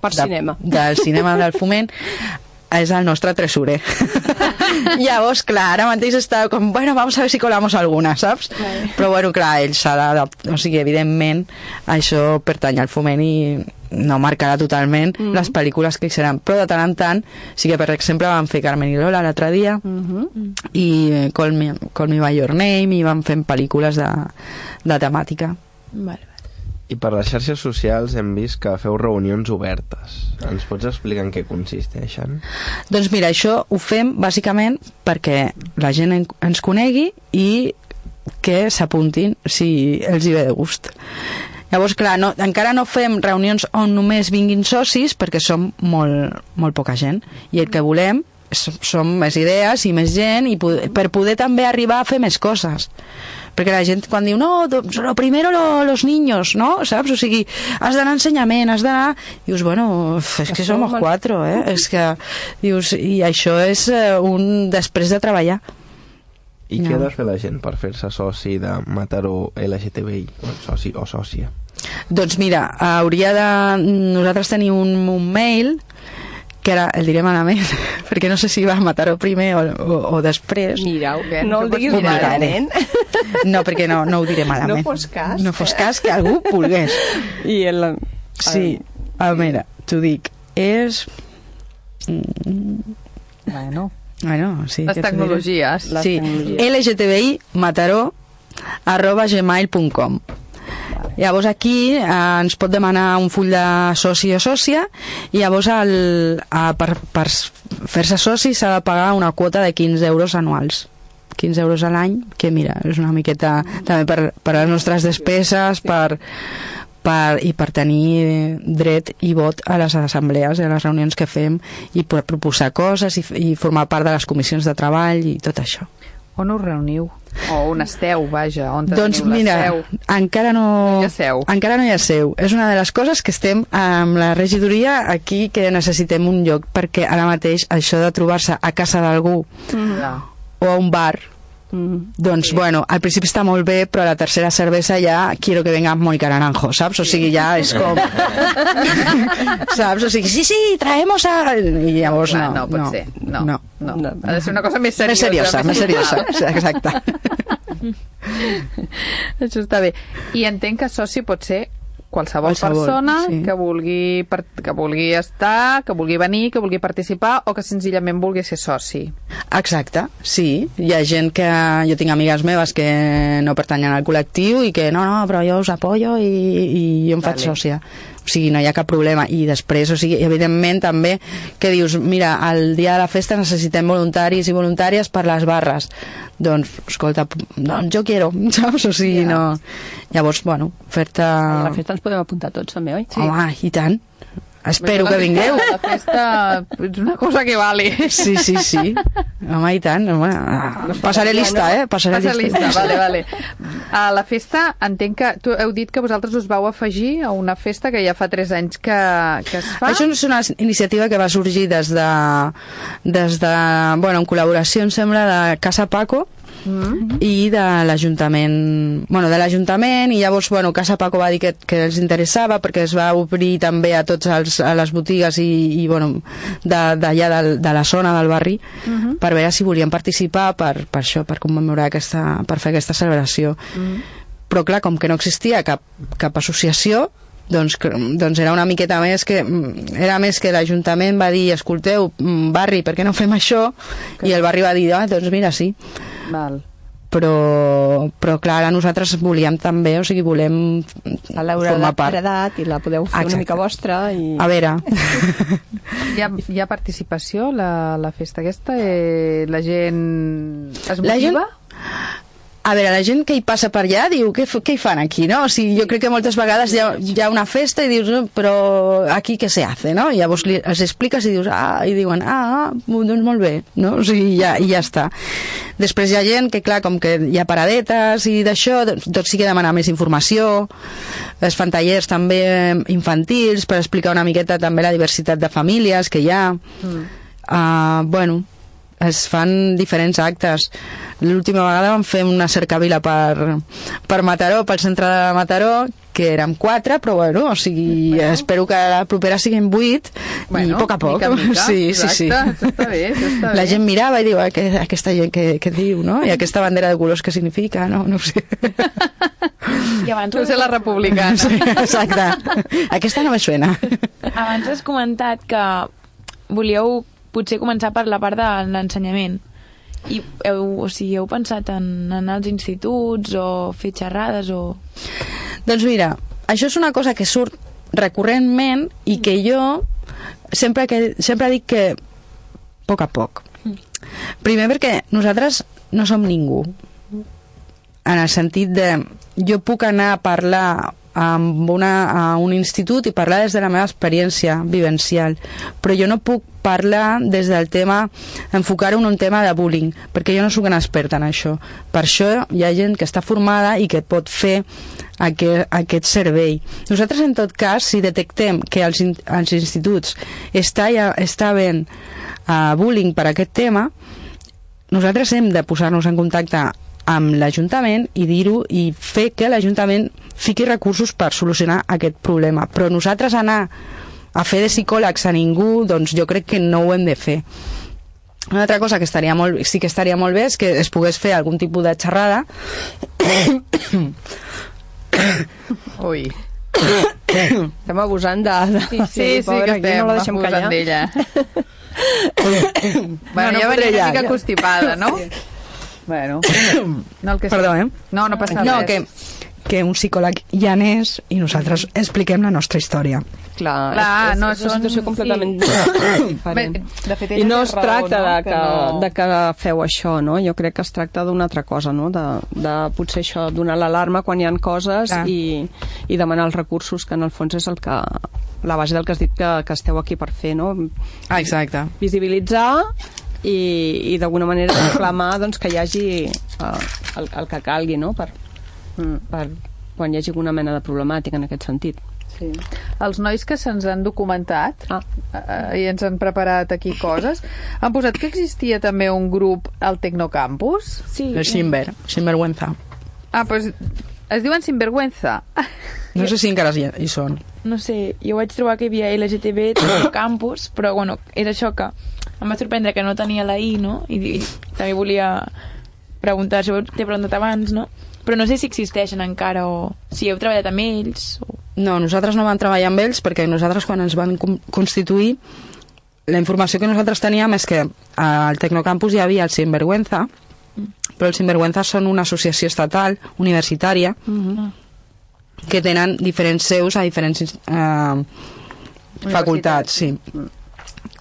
Per de, cinema. Del cinema del foment, és el nostre tresorer. Llavors, clar, ara mateix està com, bueno, vamos a ver si colamos alguna, saps? Vale. Però, bueno, clar, ell s'ha d'adaptar, o sigui, evidentment, això pertany al foment i no marcarà totalment mm -hmm. les pel·lícules que hi seran, però de tant en tant sí que, per exemple, van fer Carmen i Lola l'altre dia Mm -hmm. i Call Me, Call Me By Your Name i van fent pel·lícules de, de temàtica. Vale. I per les xarxes socials hem vist que feu reunions obertes. Ens pots explicar en què consisteixen? Doncs mira, això ho fem bàsicament perquè la gent en- ens conegui i que s'apuntin si els hi ve de gust. Llavors, clar, no, encara no fem reunions on només vinguin socis perquè som molt, molt poca gent i el que volem són més idees i més gent i poder, per poder també arribar a fer més coses perquè la gent quan diu no, lo primero lo, los niños, no? Saps? O sigui, has d'anar a ensenyament, has d'anar... Dius, bueno, és que som quatre, eh? És que, dius, i això és eh, un després de treballar. I No. què ha de fer la gent per fer-se soci de Mataró LGTBI? O soci o sòcia? Doncs mira, hauria de... Nosaltres tenim un, un mail que ara el diré malament, perquè no sé si va a Mataró primer o, o, o després. Mirau, que No no, el ho diguis malament. No, perquè no, no ho diré malament. No fos cas. No fos cas que algú volgués. I el... Sí, a veure, t'ho dic, és... Mm, Bueno, Bueno, sí. Les tecnologies. Les Sí, tecnologies. lgtbi mataró arroba gmail.com Llavors aquí eh, ens pot demanar un full de soci o sòcia i llavors el, a, per, per fer-se soci s'ha de pagar una quota de 15 euros anuals 15 euros a l'any, que mira, és una miqueta també per, per les nostres despeses, per, per, i per tenir dret i vot a les assemblees, a les reunions que fem, i per proposar coses i, i formar part de les comissions de treball i tot això. On us reuniu? O on esteu, vaja, on Doncs mira, seu? encara no... No hi seu. Encara no hi ha seu. És una de les coses que estem amb la regidoria aquí que necessitem un lloc perquè ara mateix això de trobar-se a casa d'algú o a un bar doncs, bueno, al principi està molt bé, però a la tercera cervesa ja quiero que venga Mónica Naranjo, saps? O sigui, ja és com... saps? O sigui, sí, sí, traemos a... I llavors Clar, no, no pot no, ser. No, no. no. Ha de ser una cosa més seriosa. Més seriosa, més seriosa, exacte. Això està bé. I entenc que soci pot ser qualsevol, Qualsevol, persona sí. que, vulgui, que vulgui estar, que vulgui venir, que vulgui participar o que senzillament vulgui ser soci. Exacte, sí. Hi ha gent que... Jo tinc amigues meves que no pertanyen al col·lectiu i que no, no, però jo us apoyo i, i jo em faig Vale. sòcia. O sigui, no hi ha cap problema. I després, o sigui, evidentment també que dius, mira, el dia de la festa necessitem voluntaris i voluntàries per les barres. Doncs, escolta, doncs jo quiero, saps? O sigui, Ja. no... Llavors, bueno, fer-te... A la festa ens podem apuntar tots, també, oi? Sí. Home, i tant. Espero que vingueu. La festa és una cosa que vale. Sí, sí, sí. Home, i tant. Home. Passaré lista, eh? Passaré Passa lista. lista, vale, vale. A la festa, entenc que tu heu dit que vosaltres us vau afegir a una festa que ja fa 3 anys que, que es fa. Això és una iniciativa que va sorgir des de, des de bueno, en col·laboració, em sembla, de Casa Paco, mm. i de l'Ajuntament bueno, de l'Ajuntament i llavors bueno, Casa Paco va dir que, que els interessava perquè es va obrir també a tots els, a les botigues i, i bueno, d'allà de, de, la zona del barri mm -hmm. per veure si volien participar per, per això, per commemorar aquesta, per fer aquesta celebració mm -hmm. però clar, com que no existia cap, cap associació doncs, doncs era una miqueta més que era més que l'Ajuntament va dir escolteu, barri, per què no fem això? Que... i el barri va dir, ah, doncs mira, sí Val però, però clar, ara nosaltres volíem també, o sigui, volem formar part. L'heu i la podeu fer Exacte. una mica vostra. I... A veure. hi, ha, hi ha participació, la, la festa aquesta? Eh, la gent es motiva? La gent a veure, la gent que hi passa per allà diu, què, què hi fan aquí, no? O sigui, jo crec que moltes vegades hi ha, hi ha una festa i dius, no, però aquí què se hace, no? I llavors li, els expliques i dius, ah, i diuen, ah, doncs molt bé, no? O sigui, ja, i ja està. Després hi ha gent que, clar, com que hi ha paradetes i d'això, doncs, tot sí que demanar més informació, es fan tallers també infantils per explicar una miqueta també la diversitat de famílies que hi ha. Mm. Uh, bueno, es fan diferents actes. L'última vegada vam fer una cercavila per, per Mataró, pel centre de Mataró, que érem quatre, però bueno, o sigui, bueno. espero que la propera siguin vuit bueno, i a poc a poc. Mica, mica. Sí, sí, sí. està bé, està La gent mirava i diu, aquesta gent que, que diu, no? I aquesta bandera de colors que significa, no? No sé. I abans... No sé la republicana. Sí, exacte. Aquesta no me suena. Abans has comentat que volíeu potser començar per la part de l'ensenyament. I heu, o sigui, heu pensat en anar als instituts o fer xerrades o... Doncs mira, això és una cosa que surt recurrentment i que jo sempre, que, sempre dic que a poc a poc. Primer perquè nosaltres no som ningú. En el sentit de jo puc anar a parlar amb una, a un institut i parlar des de la meva experiència vivencial. Però jo no puc parlar des del tema enfocar-ho en un tema de bullying perquè jo no sóc una experta en això. Per això hi ha gent que està formada i que pot fer aquest, aquest servei. Nosaltres en tot cas si detectem que als, als instituts està, ja, està ben uh, bullying per aquest tema nosaltres hem de posar-nos en contacte amb l'Ajuntament i dir-ho i fer que l'Ajuntament fiqui recursos per solucionar aquest problema. Però nosaltres anar a fer de psicòlegs a ningú, doncs jo crec que no ho hem de fer. Una altra cosa que estaria molt, sí que estaria molt bé és que es pogués fer algun tipus de xerrada Ui estem abusant de... de... Sí, sí, sí, sí que estem no abusant d'ella bueno, no, ja venia una mica constipada, no? Bueno, no el que Perdó, eh? No, no passa no, res. Que, que un psicòleg ja n'és i nosaltres expliquem la nostra història. Clar, Clar és, és, no, és una situació completament sí. de fet, I no es tracta raó, no? de, que, no... de que feu això, no? Jo crec que es tracta d'una altra cosa, no? De, de potser això, donar l'alarma quan hi han coses i, i demanar els recursos, que en el fons és el que la base del que has dit que, que esteu aquí per fer, no? Ah, exacte. Visibilitzar i, i d'alguna manera reclamar doncs, que hi hagi uh, el, el que calgui no? per, mm, per quan hi hagi alguna mena de problemàtica en aquest sentit. Sí. Els nois que se'ns han documentat ah. eh, i ens han preparat aquí coses han posat que existia també un grup al Tecnocampus sí. el Simber, Sinvergüenza ah, doncs es diuen Sinvergüenza no sé si encara hi, hi són no sé, jo vaig trobar que hi havia LGTB Campus, però bueno, era això que em va sorprendre que no tenia la I, no? I, i també volia preguntar, si t'he preguntat abans, no? Però no sé si existeixen encara o si heu treballat amb ells. O... No, nosaltres no vam treballar amb ells perquè nosaltres quan ens vam constituir la informació que nosaltres teníem és que al Tecnocampus hi havia el Sinvergüenza, mm. però els Sinvergüenza són una associació estatal, universitària, mm -hmm. que tenen diferents seus a diferents eh, facultats, sí. Mm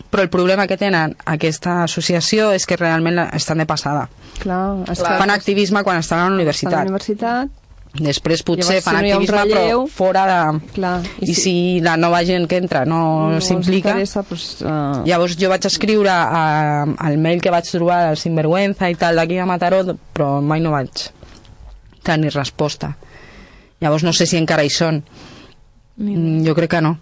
però el problema que tenen aquesta associació és que realment estan de passada. Clar. Fan activisme quan estan a la universitat. a la universitat Després potser Llavors, fan si no activisme relleu, però fora de... Clar, I, I si... si la nova gent que entra no, no s'implica... Pues, uh... Llavors jo vaig escriure a, al mail que vaig trobar del Sinvergüenza i tal d'aquí a Mataró, però mai no vaig tenir resposta. Llavors no sé si encara hi són. Mm, jo crec que no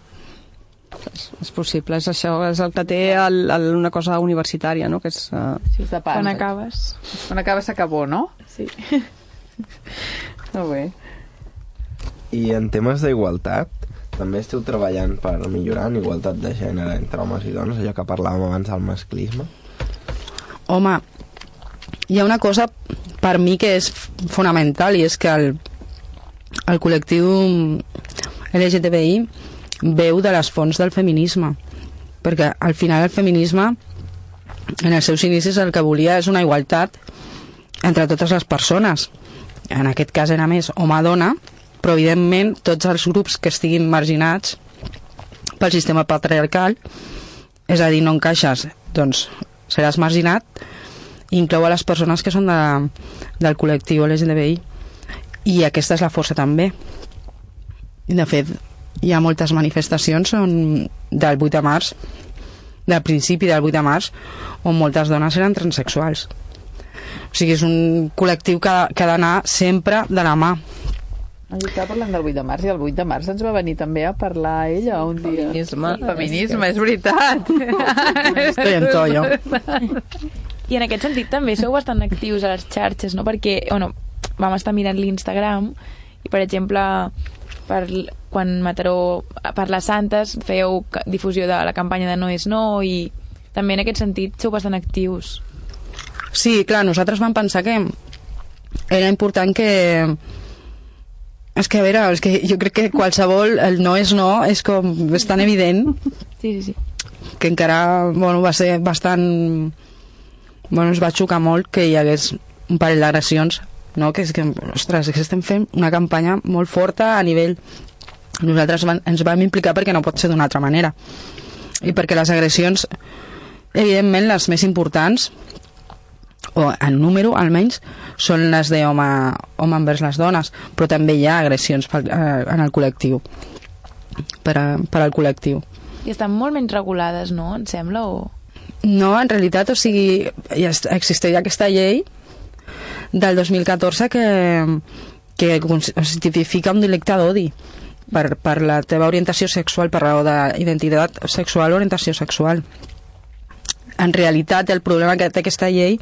És, és possible, és això, és el que té el, el, una cosa universitària, no? Que és... Uh, si és de pans, Quan eh? acabes. Quan acabes s'acabó, no? Sí. Molt bé. I en temes d'igualtat, també esteu treballant per millorar en igualtat de gènere entre homes i dones, allò que parlàvem abans del masclisme? Home, hi ha una cosa per mi que és fonamental i és que el, el col·lectiu LGTBI veu de les fonts del feminisme. Perquè al final el feminisme en els seus inicis el que volia és una igualtat entre totes les persones. En aquest cas era més home-dona però evidentment tots els grups que estiguin marginats pel sistema patriarcal és a dir, no encaixes doncs seràs marginat inclou a les persones que són de, del col·lectiu LGTBI i aquesta és la força també. De fet hi ha moltes manifestacions on, del 8 de març del principi del 8 de març on moltes dones eren transexuals o sigui, és un col·lectiu que, que ha d'anar sempre de la mà estava parlant del 8 de març i el 8 de març ens va venir també a parlar ella un dia. Feminisme. Feminisme, és veritat. Estoy en tollo. I en aquest sentit també sou bastant actius a les xarxes, no? Perquè, bueno, vam estar mirant l'Instagram i, per exemple, per, quan Mataró, per les Santes, fèieu difusió de la campanya de No és no i també en aquest sentit sou bastant actius. Sí, clar, nosaltres vam pensar que era important que... És que, a veure, és que jo crec que qualsevol, el no és no, és com, és tan evident Sí, sí, sí. que encara, bueno, va ser bastant... Bueno, es va xocar molt que hi hagués un parell d'agressions, no? Que és que, ostres, que estem fent una campanya molt forta a nivell... Nosaltres van, ens vam implicar perquè no pot ser d'una altra manera. I perquè les agressions, evidentment, les més importants, o en número almenys, són les d'home home envers les dones, però també hi ha agressions pel, eh, en el col·lectiu, per, a, per al col·lectiu. I estan molt menys regulades, no? Em sembla, o... No, en realitat, o sigui, ja existeix aquesta llei del 2014 que, que sigui, tipifica un delicte d'odi per, per la teva orientació sexual, per raó d'identitat sexual o orientació sexual. En realitat, el problema que té aquesta llei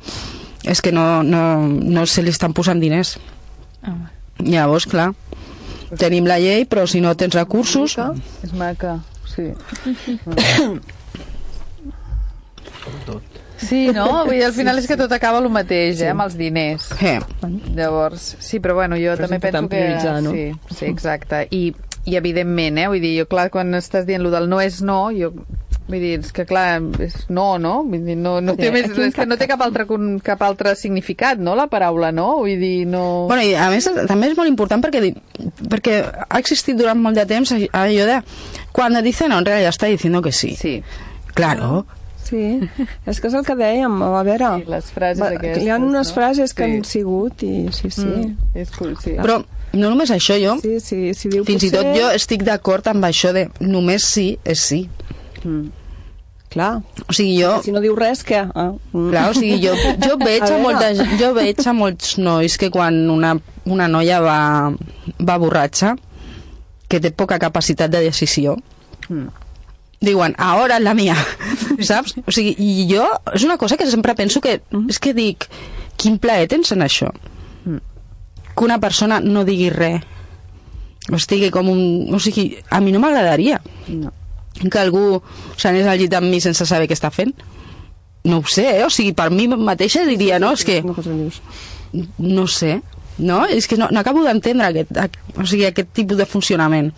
és que no, no, no se li estan posant diners. Ah. Llavors, clar, tenim la llei, però si no tens recursos... És maca, sí. Sí, no? Vull dir, al final és que tot acaba el mateix, eh, amb els diners. Eh. Llavors, sí, però bueno, jo Però també penso que... no? Sí, sí, exacte. I, I evidentment, eh, vull dir, jo clar, quan estàs dient lo del no és no, jo Vull dir, és que clar, és no, no? Vull dir, no, no té Sí, més, és que no té cap altre, cap altre significat, no?, la paraula no? Vull dir, no... Bueno, i a més també és molt important perquè, perquè ha existit durant molt de temps allò de quan dice no, en realidad està diciendo que sí. Sí. Claro. Sí, és que és el que dèiem, a veure... Sí, les frases va, aquestes, Hi ha unes no? frases que Sí. han sigut i sí, sí. Mm, és cool, sí. Però no només això, jo... Sí, sí, si diu Fins i potser- tot jo estic d'acord amb això de només sí és sí. Mm. Clar. O sigui, jo... Si no diu res, què? Ah. Mm. Clar, o sigui, jo, jo, veig a veure. molta, jo veig a molts nois que quan una, una noia va, va borratxa, que té poca capacitat de decisió, Mm. Diuen, ahora la mía, saps? O sigui, i jo, és una cosa que sempre penso que, és que dic, quin plaer tens en això? Que una persona no digui res, o estigui com un... O sigui, a mi no m'agradaria no. que algú s'anés al llit amb mi sense saber què està fent. No ho sé, eh? O sigui, per mi mateixa diria, no, és que... No sé, no? És que no, no acabo d'entendre aquest, o sigui, aquest tipus de funcionament.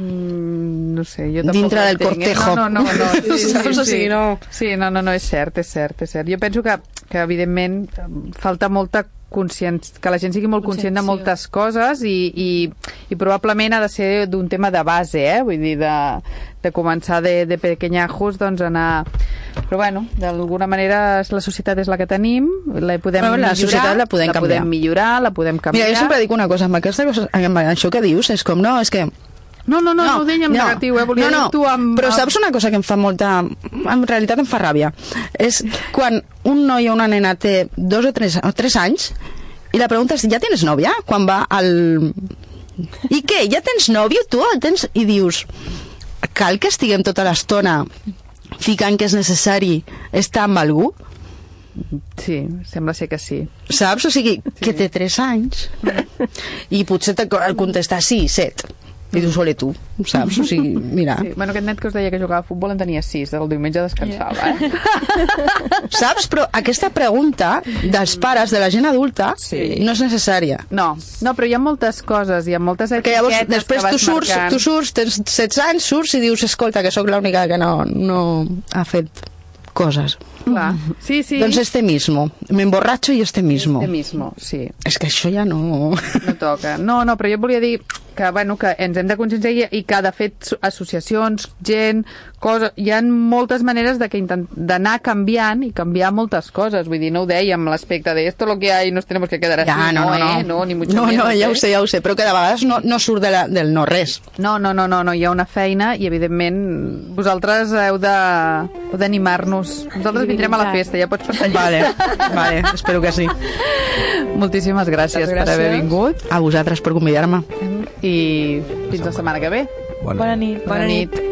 Mm, no sé, jo tampoc Dintre del eh? cortejo. No, no, no, no. Sí, sí, sí. sigui, no- Sí, no, no, no, és cert, és cert, és cert. Jo penso que, que evidentment, falta molta consciència, que la gent sigui molt conscient de moltes coses i, i, i probablement ha de ser d'un tema de base, eh? Vull dir, de, de començar de, de pequeñajos, doncs anar... Però bueno, d'alguna manera la societat és la que tenim, la podem Bueno, la millorar, societat la podem la canviar. podem millorar, la podem canviar. Mira, jo sempre dic una cosa, amb, aquesta cosa, amb això que dius, és com, no, és que... No, no, no, no, ho deia en negatiu, eh? Volia no, no, tu amb... Però saps una cosa que em fa molta... En realitat em fa ràbia. És quan un noi o una nena té dos o tres, o tres anys i la pregunta és, ja tens nòvia? Quan va al... I què? Ja tens nòvio, tu? El tens... I dius... cal que estiguem tota l'estona ficant que és necessari estar amb algú? Sí, sembla ser que sí. Saps? O sigui, sí. que té 3 anys i potser te el contestar sí, 7 i dius, ole tu, saps? O sigui, mira... Sí. Bueno, aquest net que us deia que jugava a futbol en tenia 6, el diumenge descansava, eh? Saps? Però aquesta pregunta dels pares, de la gent adulta, sí. no és necessària. No, no, però hi ha moltes coses, hi ha moltes que llavors, després que tu surts, marcant. tu surts, tens 16 anys, surts i dius, escolta, que sóc l'única que no, no ha fet coses. Clar. Sí, sí. Doncs este mismo. Me emborratxo i este mismo. Este mismo, sí. És que això ja no... No toca. No, no, però jo volia dir que, bueno, que ens hem de conscienciar i, i que, de fet, associacions, gent, coses... Hi ha moltes maneres de d'anar canviant i canviar moltes coses. Vull dir, no ho dèiem, l'aspecte de esto lo que hay, nos tenemos que quedar así. Ja, no, no, no. Eh? no, ni mucho no, menos, no, ja eh? ho sé, ja ho sé, però que de vegades no, no surt de la, del no res. No, no, no, no, no, hi ha una feina i, evidentment, vosaltres heu d'animar-nos. Nosaltres vindrem a la festa, ja pots passar. Vale, vale, espero que sí. Moltíssimes gràcies, Moltes per haver gràcies. vingut. A vosaltres per convidar-me. I fins la setmana que ve. Bona nit. Bona nit.